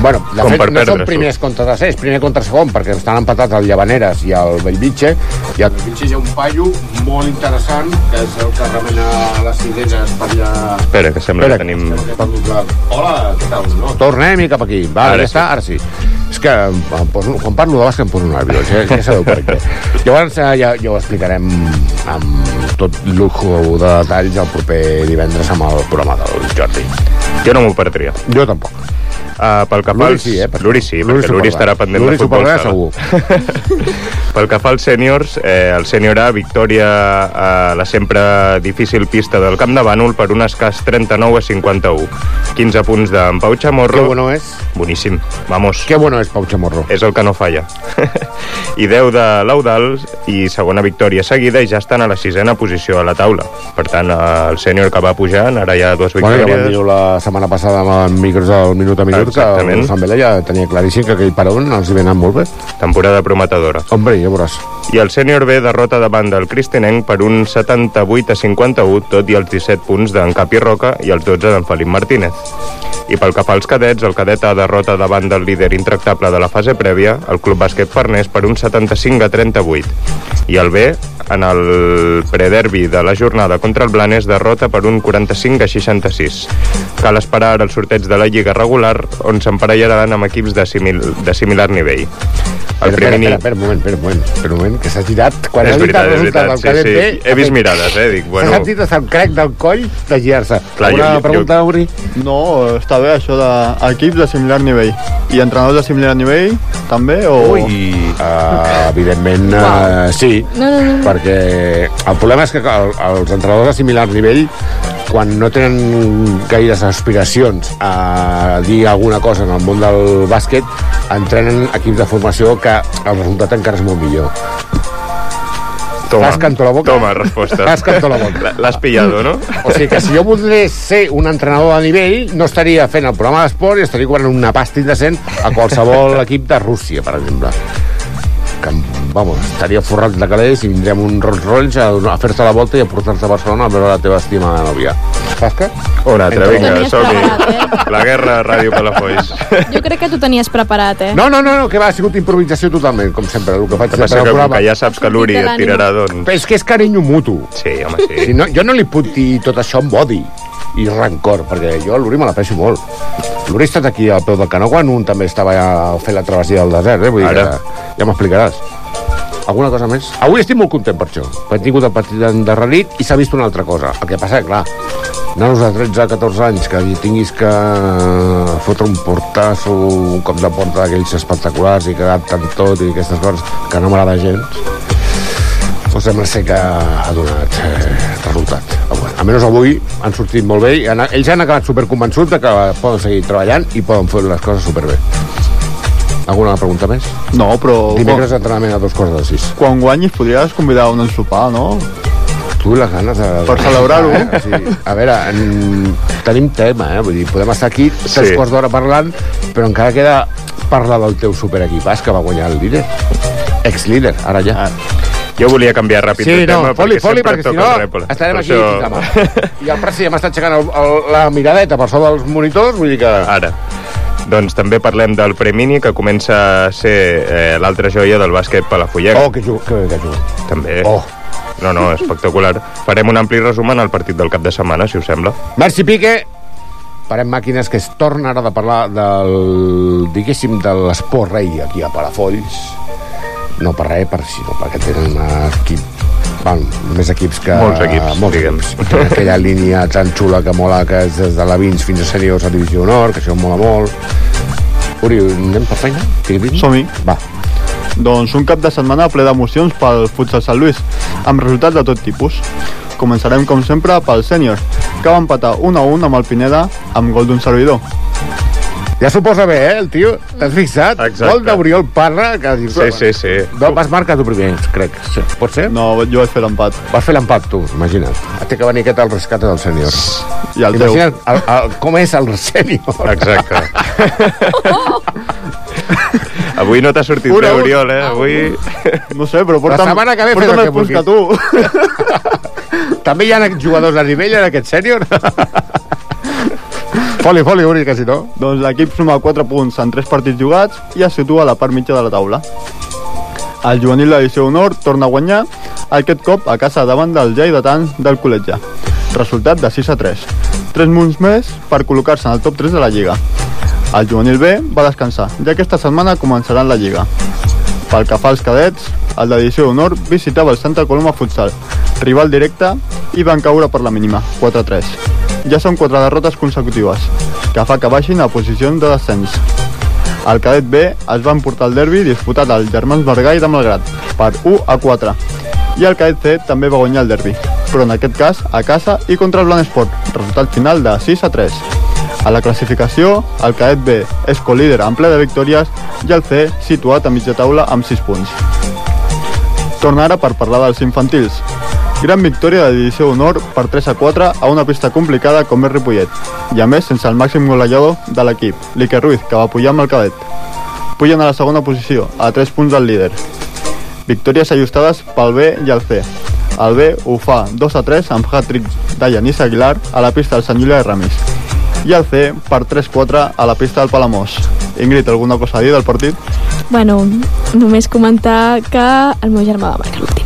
Bueno, de Com fet, no perdre, són primers contra tercers, primer contra segon, perquè estan empatats el Llavaneres i el Bellvitge, i al Bellvitge hi ha un paio molt interessant, que és el que remena les cireres per allà... espera, que sembla Espera, que tenim que la... Hola, què tal? No, tornem-hi cap aquí. Va, Ara ja sí. està, ara sí. És que em poso, quan parlo de bàsquet em poso nerviós, ja, ja sabeu per què. [LAUGHS] Llavors eh, ja, ja ho explicarem amb tot lujo de detalls el proper divendres amb el programa del Jordi. jo no m'ho perdria Jo tampoc. Uh, pel que fa L'Uri als... sí, eh, L'Uri sí, l'Uri perquè l'Uri estarà pendent L'Uri de futbol perdrà sala. [LAUGHS] Pel que fa als sèniors, eh, el sènior A, victòria a la sempre difícil pista del Camp de Bànol per un escàs 39 a 51. 15 punts d'en Pau Chamorro. Que bueno és. Boníssim, vamos. Que bueno és Pau Chamorro. És el que no falla. [LAUGHS] I 10 de l'Eudal i segona victòria seguida i ja estan a la sisena posició a la taula. Per tant, eh, el sènior que va pujant, ara hi ha dues Bueno, ja victòries. vam dir la setmana passada amb micros del minut a minut Exactament. que el Sant Vela ja tenia claríssim que aquell peron els hi ve anant molt bé. Temporada prometedora. Hombre, ja veuràs. I el sènior B derrota davant del Cristinenc per un 78 a 51, tot i els 17 punts d'en Capi Roca i els 12 d'en Felip Martínez. I pel que fa als cadets, el cadet A derrota davant del líder intractable de la fase prèvia, el Club Bàsquet Farners, per un 75 a 38. I el B, en el prederbi de la jornada contra el Blanes, derrota per un 45 a 66. Cal esperar el sorteig de la Lliga regular, on s'emparellaran amb equips de, simil de similar nivell. El Espera, primer espera, espera, un moment, espera, un moment, espera un moment, que s'ha girat... Quan és ha dit veritat, el és resultat veritat, del sí, cadet sí. B, He vist mirades, eh? Dic, S'ha bueno... sentit des del crec del coll de girar-se. Jo- Una jo- pregunta, Uri? No, està bé això d'equips de similar nivell. I entrenadors de similar nivell, també? O... Ui, uh, evidentment, uh, sí, No, no, no. perquè el problema és que el, els entrenadors de similar nivell quan no tenen gaires aspiracions a dir alguna cosa en el món del bàsquet entrenen equips de formació que el resultat encara és molt millor Toma, Fas canto a la boca? Toma, resposta. Fas canto a la boca. [LAUGHS] L'has pillado, no? O sigui que si jo volgués ser un entrenador de nivell, no estaria fent el programa d'esport i estaria cobrant una pasta indecent a qualsevol [LAUGHS] equip de Rússia, per exemple. Que, vamos, estaria forrat de calés i vindria amb un Rolls Royce a, a fer-te la volta i a portar-te a Barcelona a veure la teva estimada nòvia. Tasca? Una altra, vinga, som-hi. preparat, La guerra a Ràdio Palafolls. Jo crec que tu tenies preparat, eh? No, no, no, no, que va, ha sigut improvisació totalment, com sempre, el que faig sempre al programa. que ja saps que l'Uri et tirarà, doncs... Però és que és carinyo mutu. Sí, home, sí. Si no, jo no li puc dir tot això amb odi. i rancor, perquè jo a l'Uri me l'aprecio molt. Estat aquí al peu del canó quan un també estava ja fent la travessia del desert, eh? Vull dir Ara. que ja m'explicaràs. Alguna cosa més? Avui estic molt content per això, perquè he tingut el partit endarrerit i s'ha vist una altra cosa. El que passa, clar, nanos de 13-14 anys que tinguis que fotre un portasso, un cop de porta d'aquells espectaculars i que adapten tot i aquestes coses que no m'agrada gens, doncs sembla ser que ha donat eh, resultat. Almenys avui han sortit molt bé i han, ells han acabat superconvençuts de que poden seguir treballant i poden fer les coses superbé. Alguna pregunta més? No, però... Dimecres entrenament a dos quarts de sis. Quan guanyis podries convidar un ensopar, no? Tu les ganes de... Per celebrar-ho. Eh? Sigui, a veure, en... tenim tema, eh? Vull dir, podem estar aquí tres Sí. quarts d'hora parlant, però encara queda parlar del teu superequipàs que va guanyar el líder. Ex-líder, ara ja. Jo volia canviar ràpid Sí, de no, tema foli, perquè foli, sempre perquè si no el estarem Per aquí això- [LAUGHS] I el president m'està aixecant el, el, la miradeta per sobre dels monitors, vull dir que... Ara. Doncs també parlem del Premini, que comença a ser eh, l'altra joia del bàsquet palafollenc. Oh, que jugo, que, que jugo. També. Oh. No, no, espectacular. Farem un ampli resum en el partit del cap de setmana, si us sembla. Merci, Pique. Parem màquines que es torna ara de parlar del, diguéssim, de l'esport rei aquí a Palafolls. No per res, per, sinó perquè tenen equip Bueno, més equips que... Molts equips, molts diguem. equips. Tenen aquella línia tan xula que mola, que és des de la Vins fins a sèniors a Divisió Honor, que això mola molt. Uri, anem per feina? Som-hi. Va. Doncs un cap de setmana ple d'emocions pel futsal Sant Lluís, amb resultats de tot tipus. Començarem, com sempre, pel sènior, que va empatar 1 a 1 amb el Pineda amb gol d'un servidor. Ja s'ho posa bé, eh, el tio? T'has fixat? Exacte. Gol d'Oriol Parra, que dius... Sí, sí, sí. No, vas marcar tu primer, crec. Sí. Pot ser? No, jo vaig fer l'empat. Vas fer l'empat, tu, imagina't. Té que venir aquest al rescate del sènior. I el teu. Imagina't el, el, com és el sènior. Exacte. [LAUGHS] Avui no t'ha sortit Una, bé. Oriol, eh? Avui... No sé, però porta'm, La setmana que ve fes porta'm el que punts que tu. [LAUGHS] També hi ha jugadors a nivell en aquest sènior? [LAUGHS] foli, foli, Uri, que si no... Doncs l'equip suma 4 punts en 3 partits jugats i es situa a la part mitja de la taula. El juvenil de l'edició Honor torna a guanyar, aquest cop a casa davant del Lleidatans del col·letge. Resultat de 6 a 3. 3 punts més per col·locar-se en el top 3 de la Lliga. El juvenil B va descansar, ja aquesta setmana començaran la Lliga. Pel que fa als cadets, el d'edició Honor visitava el Santa Coloma Futsal, rival directe, i van caure per la mínima, 4-3. Ja són quatre derrotes consecutives, que fa que baixin a posicions de descens. El cadet B es va emportar el derbi disputat als Germans Bergai de Malgrat, per 1 a 4. I el cadet C també va guanyar el derbi, però en aquest cas a casa i contra el Blanesport, resultat final de 6 a 3. A la classificació, el cadet B és colíder amb ple de victòries i el C situat a mitja taula amb 6 punts. Torna ara per parlar dels infantils. Gran victòria de divisió d'honor per 3 a 4 a una pista complicada com és Ripollet, i a més sense el màxim golejador de l'equip, Lique Ruiz, que va pujar amb el cadet. Pugen a la segona posició, a 3 punts del líder. Victòries ajustades pel B i el C. El B ho fa 2 a 3 amb hat-trick de Yanis Aguilar a la pista del Sant Julià de Ramis. I el C per 3-4 a la pista del Palamós. Ingrid, alguna cosa a dir del partit? Bueno, només comentar que el meu germà va marcar l'últim.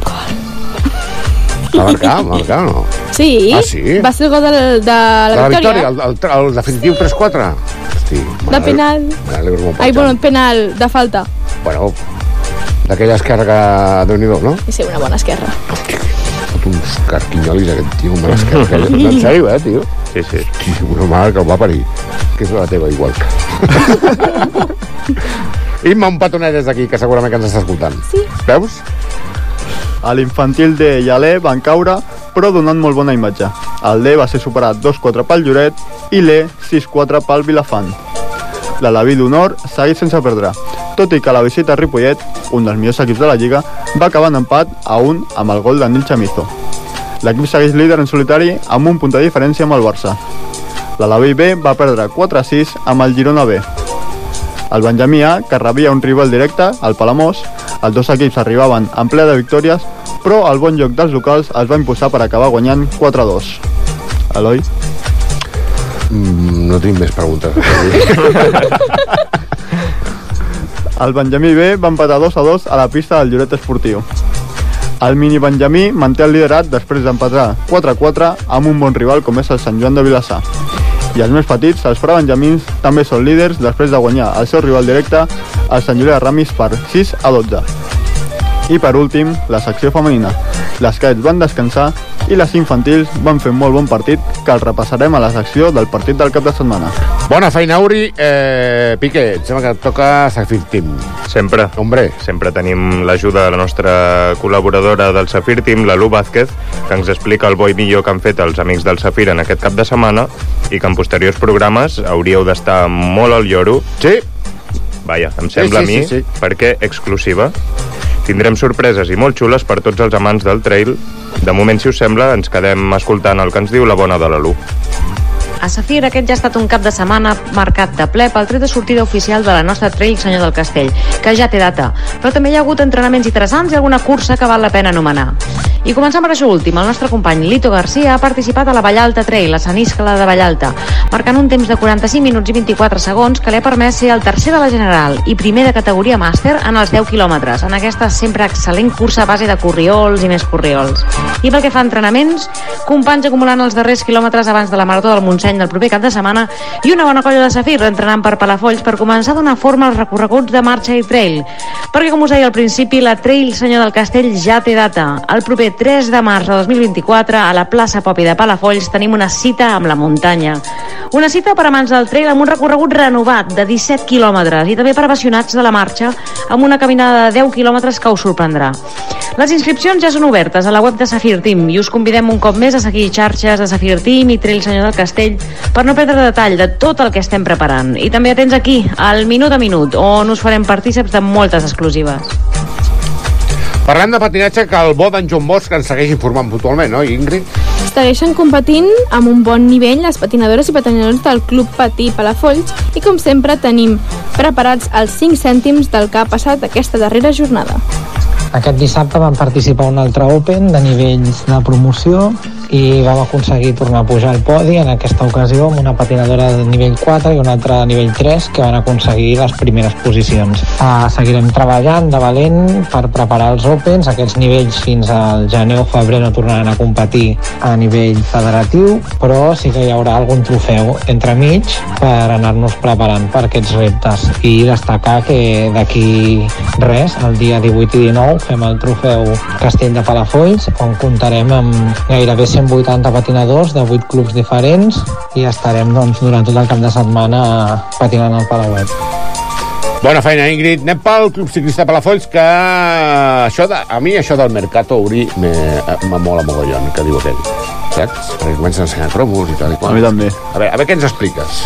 Va marcar, va marcar no? Sí, Ah, sí? va ser el gol de, de la, De la victòria. victòria, el, el, el definitiu 3-4. Hosti, De penal. Ai, bueno, penal, de falta. Bueno, d'aquella esquerra que... Déu-n'hi-do, no? I sí, una bona esquerra. Fot uns carquinyolis aquest tio amb l'esquerra. en sèrio, eh, tio? Sí, sí. Hosti, una mare que el va parir. Que és la teva, igual. [LAUGHS] Imma, un petonet des d'aquí, que segurament que ens està escoltant. Sí. Veus? A l'infantil D i a l'E van caure, però donant molt bona imatge. El D va ser superat 2-4 pel Lloret i l'E 6-4 pel Vilafant. L'Alaví d'Honor segueix sense perdre, tot i que la visita a Ripollet, un dels millors equips de la Lliga, va acabar en empat a un amb el gol de Nil Chamizo. L'equip segueix líder en solitari amb un punt de diferència amb el Barça. L'Alaví B va perdre 4-6 amb el Girona B. El Benjamí A, que rebia un rival directe, el Palamós, els dos equips arribaven en ple de victòries, però el bon joc dels locals es va imposar per acabar guanyant 4-2. Eloi? Mm, no tinc més preguntes. [LAUGHS] El Benjamí B va empatar 2 a 2 a la pista del Lloret Esportiu. El mini Benjamí manté el liderat després d'empatar 4-4 amb un bon rival com és el Sant Joan de Vilassar. I els més petits, els prebenjamins, també són líders després de guanyar el seu rival directe, el Sant Julià Ramis, per 6 a 12. I per últim, la secció femenina. Les cadets van descansar i les infantils van fer un molt bon partit que el repassarem a la secció del partit del cap de setmana. Bona feina, Uri. Eh, Piqué, em sembla que et toca Safir Team. Sempre. Hombre. Sempre tenim l'ajuda de la nostra col·laboradora del Safir Team, la Lu Vázquez, que ens explica el bo i millor que han fet els amics del Safir en aquest cap de setmana i que en posteriors programes hauríeu d'estar molt al lloro. Sí. Vaja, em sembla sí, a mi, sí, sí. perquè exclusiva. Tindrem sorpreses i molt xules per tots els amants del trail. De moment, si us sembla, ens quedem escoltant el que ens diu la bona de la Lu. A Safir aquest ja ha estat un cap de setmana marcat de ple pel tret de sortida oficial de la nostra Trail Senyor del Castell, que ja té data, però també hi ha hagut entrenaments interessants i alguna cursa que val la pena anomenar. I començant per això últim, el nostre company Lito Garcia ha participat a la Vallalta Trail, la Sant Iscla de Vallalta, marcant un temps de 45 minuts i 24 segons que li ha permès ser el tercer de la General i primer de categoria màster en els 10 quilòmetres, en aquesta sempre excel·lent cursa a base de corriols i més corriols. I pel que fa a entrenaments, companys acumulant els darrers quilòmetres abans de la Marató del Montseny del proper cap de setmana i una bona colla de Safir entrenant per Palafolls per començar a donar forma als recorreguts de marxa i trail. Perquè, com us deia al principi, la Trail Senyor del Castell ja té data. El proper 3 de març de 2024, a la plaça Popi de Palafolls, tenim una cita amb la muntanya. Una cita per amants del trail amb un recorregut renovat de 17 quilòmetres i també per apassionats de la marxa amb una caminada de 10 quilòmetres que us sorprendrà. Les inscripcions ja són obertes a la web de Safir Team i us convidem un cop més a seguir xarxes de Safir Team i Trail Senyor del Castell per no perdre detall de tot el que estem preparant. I també atents aquí, al Minut a Minut, on us farem partíceps de moltes exclusives. Parlem de patinatge que el bo d'en Joan Bosch ens segueix informant puntualment, no, Ingrid? Segueixen competint amb un bon nivell les patinadores i patinadors del Club Patí Palafolls i com sempre tenim preparats els 5 cèntims del que ha passat aquesta darrera jornada. Aquest dissabte vam participar en un altre Open de nivells de promoció i vam aconseguir tornar a pujar al podi en aquesta ocasió amb una patinadora de nivell 4 i una altra de nivell 3 que van aconseguir les primeres posicions. Uh, seguirem treballant de valent per preparar els Opens, aquests nivells fins al gener o febrer no tornaran a competir a nivell federatiu, però sí que hi haurà algun trofeu entremig per anar-nos preparant per aquests reptes i destacar que d'aquí res, el dia 18 i 19 fem el trofeu Castell de Palafolls on comptarem amb gairebé 180 patinadors de 8 clubs diferents i estarem doncs, durant tot el cap de setmana patinant al Palauet. Bona feina, Ingrid. Anem pel Club Ciclista Palafolls, que això de, a mi això del Mercato Uri me, me mola mogollon, que diu aquell. Saps? Perquè comencen a ensenyar cromos i tal i qual. A mi també. A veure, a veure què ens expliques?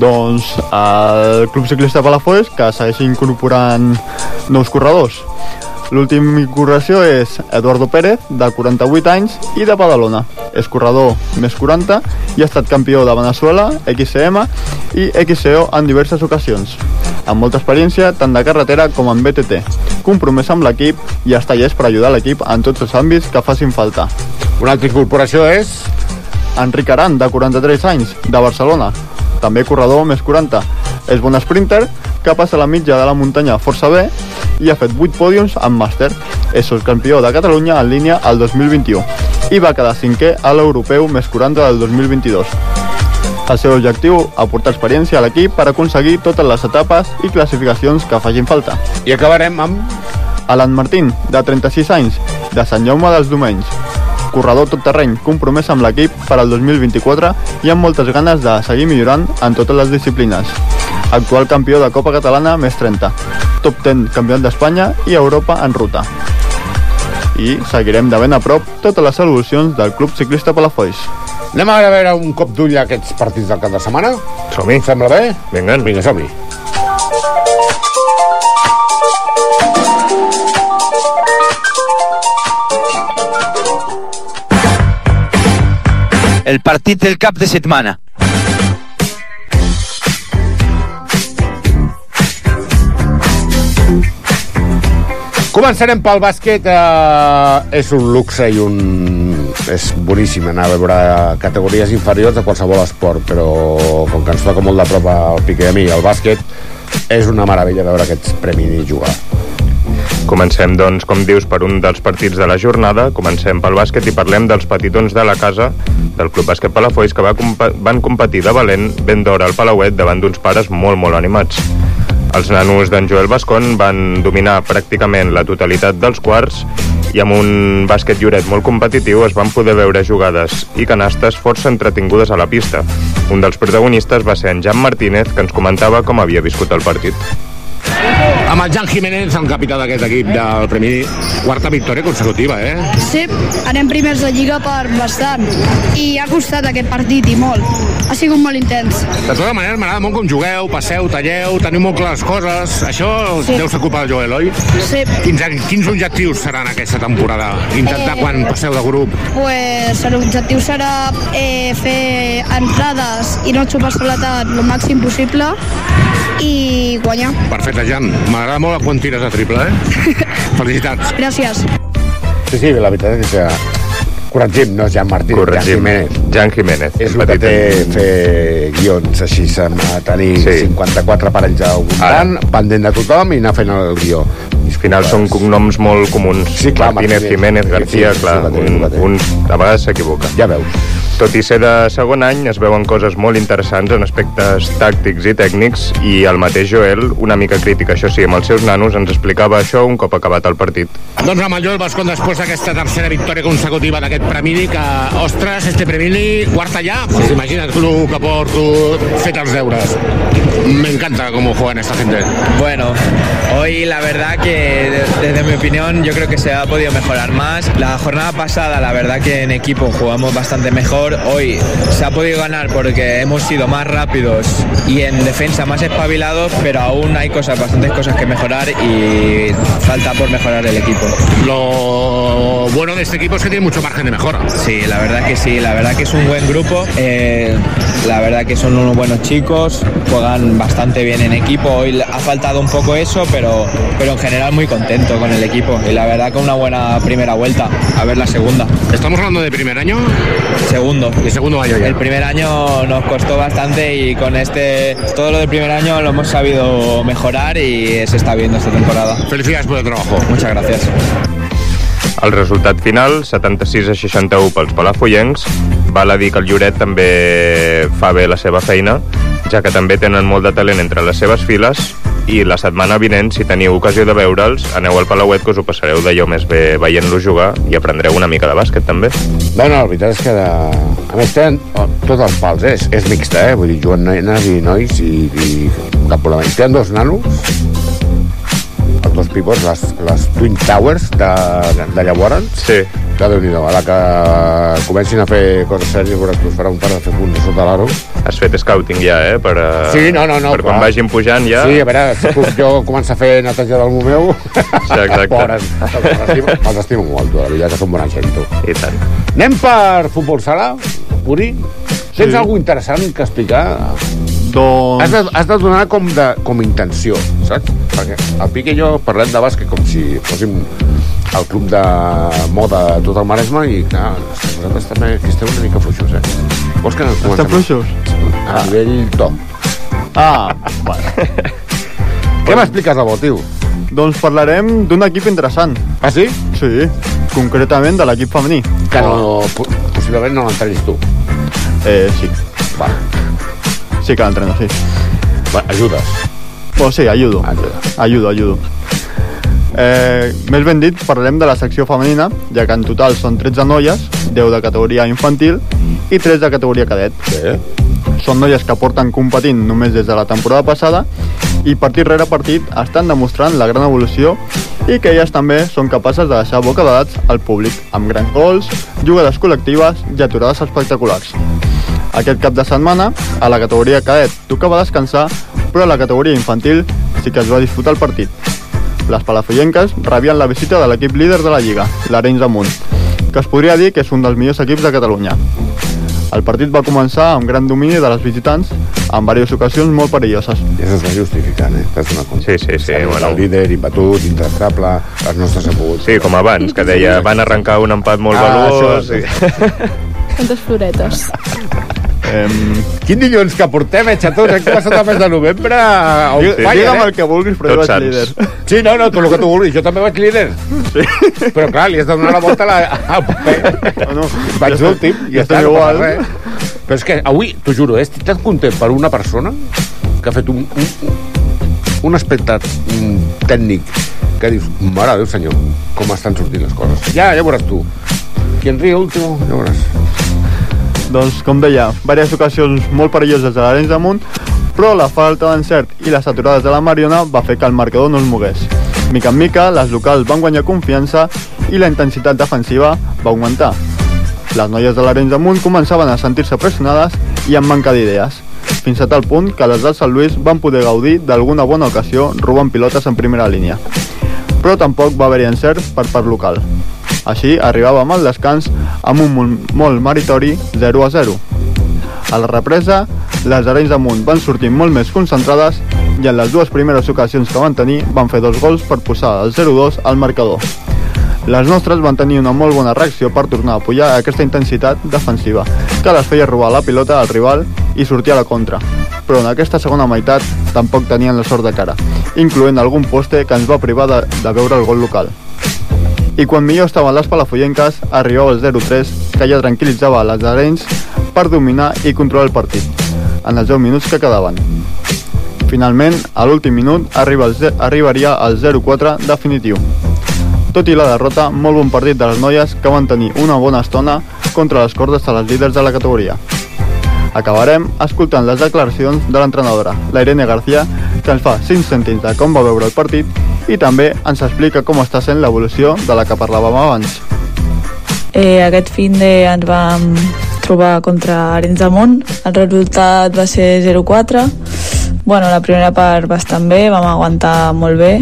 Doncs el Club Ciclista Palafolls, que segueix incorporant nous corredors. L'últim incorporació és Eduardo Pérez, de 48 anys i de Badalona. És corredor més 40 i ha estat campió de Venezuela, XCM i XCO en diverses ocasions. Amb molta experiència tant de carretera com en BTT. Compromès amb l'equip i està llest per ajudar l'equip en tots els àmbits que facin falta. Una altra incorporació és... Enric Aran, de 43 anys, de Barcelona. També corredor més 40. És bon sprinter, que passa la mitja de la muntanya força bé i ha fet 8 pòdiums en màster. És el campió de Catalunya en línia al 2021 i va quedar cinquè a l'europeu més 40 del 2022. El seu objectiu, aportar experiència a l'equip per aconseguir totes les etapes i classificacions que facin falta. I acabarem amb... Alan Martín, de 36 anys, de Sant Jaume dels Domenys. Corredor tot terreny, compromès amb l'equip per al 2024 i amb moltes ganes de seguir millorant en totes les disciplines. Actual campió de Copa Catalana més 30. Top 10 campionat d'Espanya i Europa en ruta. I seguirem de ben a prop totes les solucions del Club Ciclista Palafolls. Anem a veure un cop d'ull a aquests partits del cap de setmana? Som-hi. Sembla bé? Vinga. Vinga, som-hi. El partit del cap de setmana. Començarem pel bàsquet. Eh, és un luxe i un... És boníssim anar a veure categories inferiors de qualsevol esport, però com que ens toca molt de prop al Piqué a mi, el bàsquet, és una meravella veure aquests premis i jugar. Comencem, doncs, com dius, per un dels partits de la jornada. Comencem pel bàsquet i parlem dels petitons de la casa del Club Bàsquet Palafolls que va compa van competir de valent ben d'hora al Palauet davant d'uns pares molt, molt animats. Els nanos d'en Joel Bascon van dominar pràcticament la totalitat dels quarts i amb un bàsquet lloret molt competitiu es van poder veure jugades i canastes força entretingudes a la pista. Un dels protagonistes va ser en Jan Martínez, que ens comentava com havia viscut el partit. Amb el Jan Jiménez, el capità d'aquest equip del Premi, quarta victòria consecutiva, eh? Sí, anem primers de Lliga per bastant. I ha costat aquest partit, i molt. Ha sigut molt intens. De tota manera, m'agrada molt com jugueu, passeu, talleu, teniu molt clares coses. Això Sí. sí. deu ser culpa del Joel, oi? Sí. Quins, quins objectius seran aquesta temporada? Intentar Eh. quan passeu de grup? Pues l'objectiu serà eh, fer entrades i no xupar soledat el màxim possible i guanyar. Perfecte, Jan. M'agrada molt quan tires de triple, eh? [LAUGHS] Felicitats. Gràcies. Sí, sí, la veritat és que corregim, no és Jan Martí, Corregim. Jan Jiménez. Jan Jiménez. És el que té fer guions així, a tenir sí. 54 parells al voltant, pendent de tothom i anar fent el guió. Al final són cognoms molt comuns. Sí, clar, Martínez, Martínez. Jiménez, García, Sí, sí, clar, sí, sí, un, un a vegades s'equivoca. Ja veus. Tot i ser de segon any, es veuen coses molt interessants en aspectes tàctics i tècnics i el mateix Joel, una mica crític, això sí, amb els seus nanos, ens explicava això un cop acabat el partit. Doncs amb el Joel Bascon, després d'aquesta tercera victòria consecutiva d'aquest Premini, que, ostres, este Premini, quarta ja, pues imagina't el que porto fet els deures. Me encanta cómo juegan esta gente. Bueno, hoy la verdad que de- desde mi opinión yo creo que se ha podido mejorar más. La jornada pasada la verdad que en equipo jugamos bastante mejor. Hoy se ha podido ganar porque hemos sido más rápidos y en defensa más espabilados, pero aún hay cosas, bastantes cosas que mejorar y falta por mejorar el equipo. Lo bueno de este equipo es que tiene mucho margen de mejora. Sí, la verdad que sí, la verdad que es un buen grupo, eh, la verdad que son unos buenos chicos, juegan bastante bien en equipo, hoy ha faltado un poco eso, pero, pero en general muy contento con el equipo y la verdad que una buena primera vuelta, a ver la segunda. ¿Estamos hablando de primer año? Segundo. De segundo año ya. El primer año nos costó bastante y con este, todo lo del primer año lo hemos sabido mejorar y se está viendo esta temporada. Felicidades por el trabajo. Muchas gracias. El resultat final, 76 a 61 pels palafollencs, val a dir que el Lloret també fa bé la seva feina, ja que també tenen molt de talent entre les seves files i la setmana vinent, si teniu ocasió de veure'ls, aneu al Palauet que us ho passareu d'allò més bé veient-los jugar i aprendreu una mica de bàsquet també. No, no, la veritat és que de... a més tenen tots els pals, eh? és, és mixta, eh? vull dir, juguen nenes i nois i, i cap problema. I tenen dos nanos, dos pivots, les, les Twin Towers de, de llavors. Sí. Que déu nhi a la que comencin a fer coses sèries, veuràs que us farà un par de fer punts sota l'aro. Has fet scouting ja, eh? Per, eh, Sí, no, no, no. Per quan clar. vagin pujant ja... Sí, a veure, si puc jo començar a fer neteja del meu... Sí, exacte. Pobres, me'ls estimo, me'ls estimo molt, tu, la veritat, que són bona gent, tu. I tant. Anem per futbol sala, Puri? Tens alguna interessant que explicar? Doncs... Has de, has de donar com, de, com intenció, saps? Perquè el Pique i jo parlem de bàsquet com si fóssim el club de moda de tot el Maresme i clar, nosaltres també aquí estem una mica fluixos, eh? Vols que comencem? Estem fluixos? A nivell to. Ah, bueno. [LAUGHS] Què m'expliques de bo, tio? Doncs parlarem d'un equip interessant. Ah, sí? Sí, concretament de l'equip femení. Que no, po- possiblement no l'entrenis tu. Eh, sí. Va. Sí que l'entreno, sí. Va, ajudes. Pues sí, ayudo. Ajuda. Ayudo, ayudo. Eh, més ben dit, parlarem de la secció femenina, ja que en total són 13 noies, 10 de categoria infantil i 3 de categoria cadet. Sí. Són noies que porten competint només des de la temporada passada i partit rere partit estan demostrant la gran evolució i que elles també són capaces de deixar bocabadats al públic, amb grans gols, jugades col·lectives i aturades espectaculars. Aquest cap de setmana, a la categoria cadet tocava descansar, però a la categoria infantil sí que es va disputar el partit. Les palafollenques rebien la visita de l'equip líder de la Lliga, l'Arenys de Munt, que es podria dir que és un dels millors equips de Catalunya. El partit va començar amb gran domini de les visitants, en diverses ocasions molt perilloses. I això es va justificant, eh? T'has donat compte. Sí, sí, sí. Bueno. Bueno, El líder, imbatut, intractable, les nostres han pogut. sí, com abans, que deia van arrencar un empat molt Ah, valuós. això, i... Quantes floretes. [LAUGHS] Eh, Quin dilluns que portem, eh, xatos? Hem començat el mes de novembre a Digue- fire, digue'm eh? el que vulguis, però jo Tots vaig sants. líder. Sí, no, no, tu el que tu vulguis. Jo també vaig líder. Sí. Però clar, li has de donar la volta a la, al paper. No, no, Vaig ja l'últim ja ja està, no igual. res. Però és que avui, t'ho juro, eh, estic tan content per una persona que ha fet un, un, un aspecte mm, tècnic que dius, mare Déu senyor, com estan sortint les coses. Ja, ja veuràs tu. Qui en riu últim, ja veuràs. Doncs, com deia, diverses ocasions molt perilloses a l'Arenys damunt, però la falta d'encert i les aturades de la Mariona va fer que el marcador no es mogués. Mica en mica, les locals van guanyar confiança i la intensitat defensiva va augmentar. Les noies de l'Arenys damunt començaven a sentir-se pressionades i amb manca d'idees, fins a tal punt que les del Sant Lluís van poder gaudir d'alguna bona ocasió robant pilotes en primera línia. Però tampoc va haver-hi encert per part local. Així arribàvem al descans amb un molt, molt meritori 0 a 0. A la represa, les Arenys damunt van sortir molt més concentrades i en les dues primeres ocasions que van tenir van fer dos gols per posar el 0-2 al marcador. Les nostres van tenir una molt bona reacció per tornar a pujar aquesta intensitat defensiva, que les feia robar la pilota al rival i sortir a la contra. Però en aquesta segona meitat tampoc tenien la sort de cara, incloent algun poste que ens va privar de, de veure el gol local. I quan millor estaven les palafollenques, arribava el 0-3, que ja tranquil·litzava les arenys per dominar i controlar el partit, en els 10 minuts que quedaven. Finalment, a l'últim minut, arriba el, arribaria el 0-4 definitiu. Tot i la derrota, molt bon partit de les noies que van tenir una bona estona contra les cordes de les líders de la categoria. Acabarem escoltant les declaracions de l'entrenadora, la Irene García, que ens fa 5 cèntims de com va veure el partit i també ens explica com està sent l'evolució de la que parlàvem abans. Eh, aquest fin de ens vam trobar contra Arenys de Munt. El resultat va ser 0-4. Bueno, la primera part bastant bé, vam aguantar molt bé,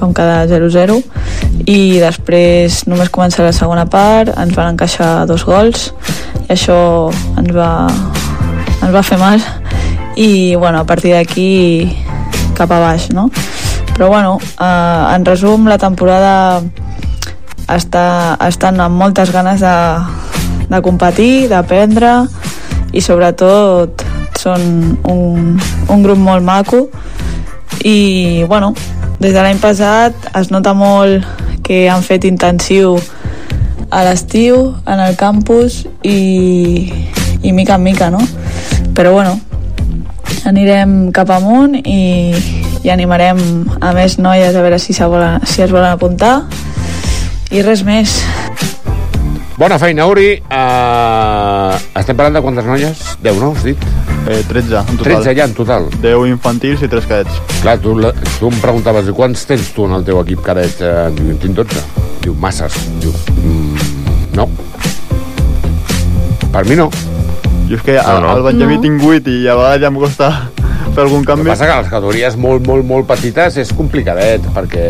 vam quedar 0-0 i després només començar la segona part ens van encaixar dos gols i això ens va, ens va fer mal i bueno, a partir d'aquí cap a baix, no? Però bueno, eh, en resum, la temporada està, estan amb moltes ganes de, de competir, d'aprendre i sobretot són un, un grup molt maco i bueno, des de l'any passat es nota molt que han fet intensiu a l'estiu en el campus i, i mica en mica, no? Però bueno, anirem cap amunt i, i animarem a més noies a veure si, se volen, si es volen apuntar i res més. Bona feina, Uri. Uh, estem parlant de quantes noies? 10, no? Has dit? Eh, 13, en total. 13 ja, en total. 10 infantils i 3 cadets. Clar, tu, la- tu em preguntaves, "I quants tens tu en el teu equip cadet? Eh, diu, en tinc 12. Diu, masses. Diu, mm, no. Per mi no. Jo és que no, no. el Benjamí No. tinc 8 i a vegades ja em costa fer algun El que canvi. passa que les categories molt, molt, molt petites és complicadet, perquè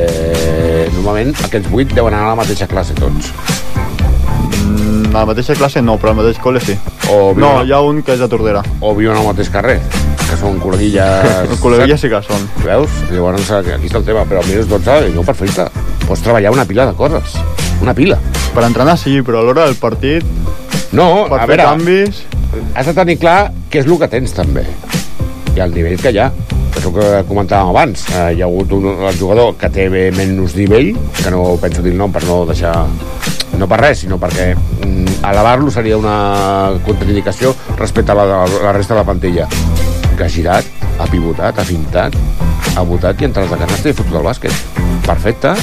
normalment aquests 8 deuen anar a la mateixa classe tots. Mm, a la mateixa classe no, però al mateix col·le sí. O viuen No, a- hi ha un que és de Tordera. O viuen al mateix carrer, que són col·leguilles... [LAUGHS] Col·leguilles sí que són. Veus? Llavors aquí està el tema, però a mi és 12, no, perfecte. Pots treballar una pila de coses. Una pila. Per entrenar sí, però a l'hora del partit... No, per a fer veure, canvis... has de tenir clar què és el que tens també. I el nivell que hi ha. És el que comentàvem abans. Eh, hi ha hagut un jugador que té menys nivell que no penso dir el nom per no deixar no per res, sinó perquè mm, elevar-lo seria una contraindicació respecte a la, a la resta de la plantilla. Que ha girat, ha pivotat, ha fintat ha votat i ha entrat a canasta i ha fotut el bàsquet. Perfecte.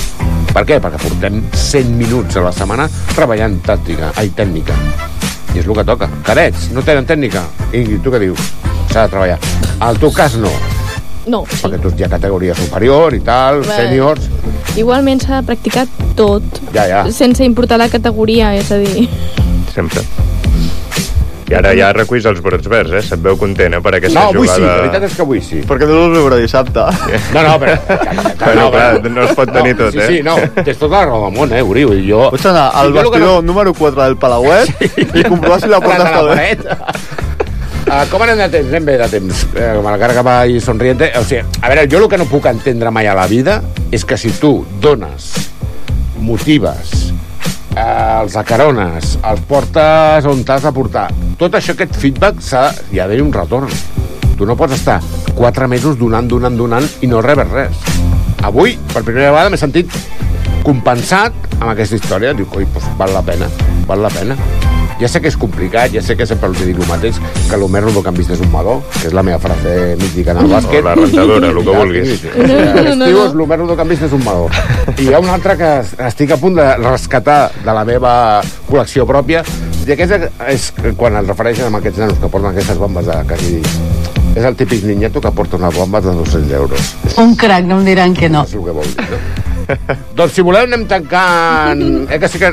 Per què? Perquè portem 100 minuts a la setmana treballant tàctica, ai, tècnica i és el que toca. Cadets, no tenen tècnica. Ingrid, tu què dius? S'ha de treballar. Al teu cas no, No, sí. perquè tu hi ha categoria superior i tal, Bé. sèniors... Igualment s'ha de practicar tot, Ja, ja. sense importar la categoria, és a dir... Sempre. I ara ja reculls els brots verds, eh? Se't veu content, eh, per aquesta No, avui jugada... sí, la veritat és que avui sí. Perquè no els veurà dissabte. No, no, però... [LAUGHS] Bueno, clar, no es pot tenir tot, sí, eh? Sí, no, tens tota la raó del món, eh, Uri? I jo... Pots anar al Sí, vestidor número 4 del Palauet i comprovar si la porta està bé. la Uh, com anem de temps? Anem bé de temps. Eh, com la carga va i somriente. O sigui, a veure, jo el que no puc entendre mai a la vida és que si tu dones, motives, els acarones, els portes on t'has de portar tot això, aquest feedback, s'ha hi ha d'haver un retorn. Tu no pots estar quatre mesos donant, donant, donant i no rebes res. Avui, per primera vegada, m'he sentit compensat amb aquesta història. Dic, oi, doncs val la pena, val la pena. Ja sé que és complicat, ja sé que sempre els dic el mateix, que el més rodocampista és un madó, que és la meva frase mítica en el bàsquet. O la rentadora, el que vulguis. L'estiu és el més rodocampista és un madó. I hi ha un altre que estic a punt de rescatar de la meva col·lecció pròpia, i aquest és quan es refereixen a aquests nanos que porten aquestes bombes de quasi... És el típic niñato que porta unes bombes de 200 euros. Un crac, no em diran que no. És el que vol dir, no? [LAUGHS] doncs si voleu anem tancant... Eh que sí que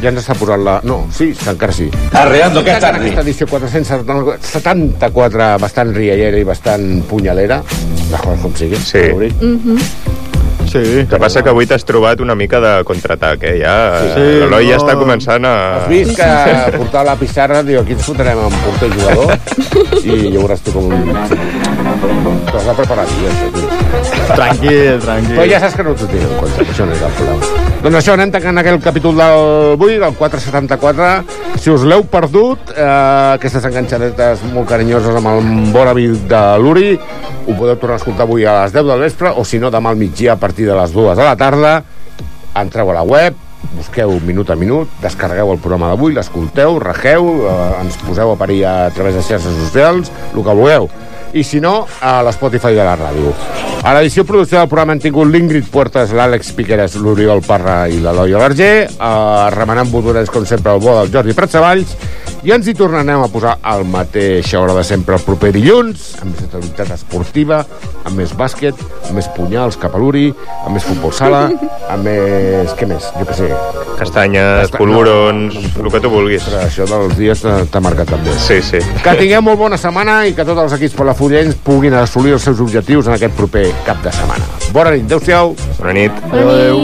ja ens està posant la... No, sí, encara sí. Arreando, que tardi. Aquesta edició 474, bastant riallera i bastant punyalera. Les coses com siguin. Sí. Sí. El que passa que avui t'has trobat una mica de contraatac, eh? Ja, Sí, L'Eloi ja no. està començant a... Has vist que portava la pissarra, diu, aquí ens fotrem amb porter jugador i ja veuràs tu com un... T'ho has de preparar, ja tio. Tranquil, tranquil. Però ja saps que no t'ho tinc en compte, això no és el problema. Doncs això, anem tancant aquell capítol d'avui, el 474. Si us l'heu perdut, eh, aquestes enganxadetes molt carinyoses amb el bon avi de l'Uri, ho podeu tornar a escoltar avui a les 10 del vespre, o si no, demà al migdia a partir de les 2 de la tarda. Entreu a la web, busqueu minut a minut, descarregueu el programa d'avui, l'escolteu, regeu, eh, ens poseu a parir a través de xarxes socials, el que vulgueu. I si no, a l'Spotify de la ràdio. A l'edició producció del programa han tingut l'Ingrid Puertas, l'Àlex Piqueres, l'Oriol Parra i l'Eloi Alerger, eh, remenant botons, com sempre, el bo del Jordi Pratsavalls, i ens hi tornarem a posar al mateixa hora de sempre el proper dilluns, amb més actualitat esportiva, amb més bàsquet, amb més punyals cap a l'Uri, amb més futbol sala, amb més... què més? Jo què sé. Castanyes, Casta- polvorons, no, el que tu vulguis. Però això dels dies t'ha marcat també. Sí, sí. Que tingueu molt bona setmana i que tots els equips palafollencs puguin assolir els seus objectius en aquest proper cap de setmana. Bona nit, adeu-siau. Bona nit. Adéu,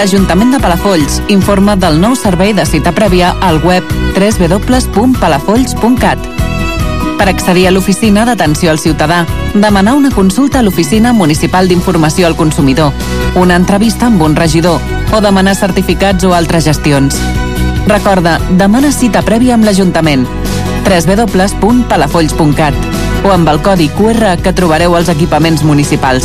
L'Ajuntament de Palafolls informa del nou servei de cita prèvia al web www.palafolls.cat. Per accedir a l'oficina d'atenció al ciutadà, demanar una consulta a l'Oficina Municipal d'Informació al Consumidor, una entrevista amb un regidor o demanar certificats o altres gestions. Recorda, demana cita prèvia amb l'Ajuntament www.palafolls.cat o amb el codi QR que trobareu als equipaments municipals.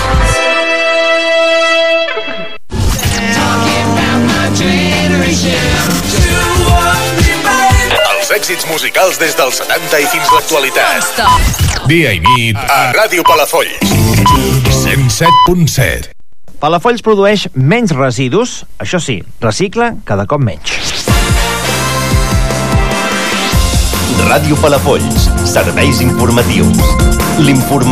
Èxits musicals des dels 70 i fins l'actualitat. Dia i nit a Ràdio Palafolls. 107.7 Palafolls produeix menys residus, això sí, recicla cada cop menys. Ràdio Palafolls, serveis informatius. L'informatiu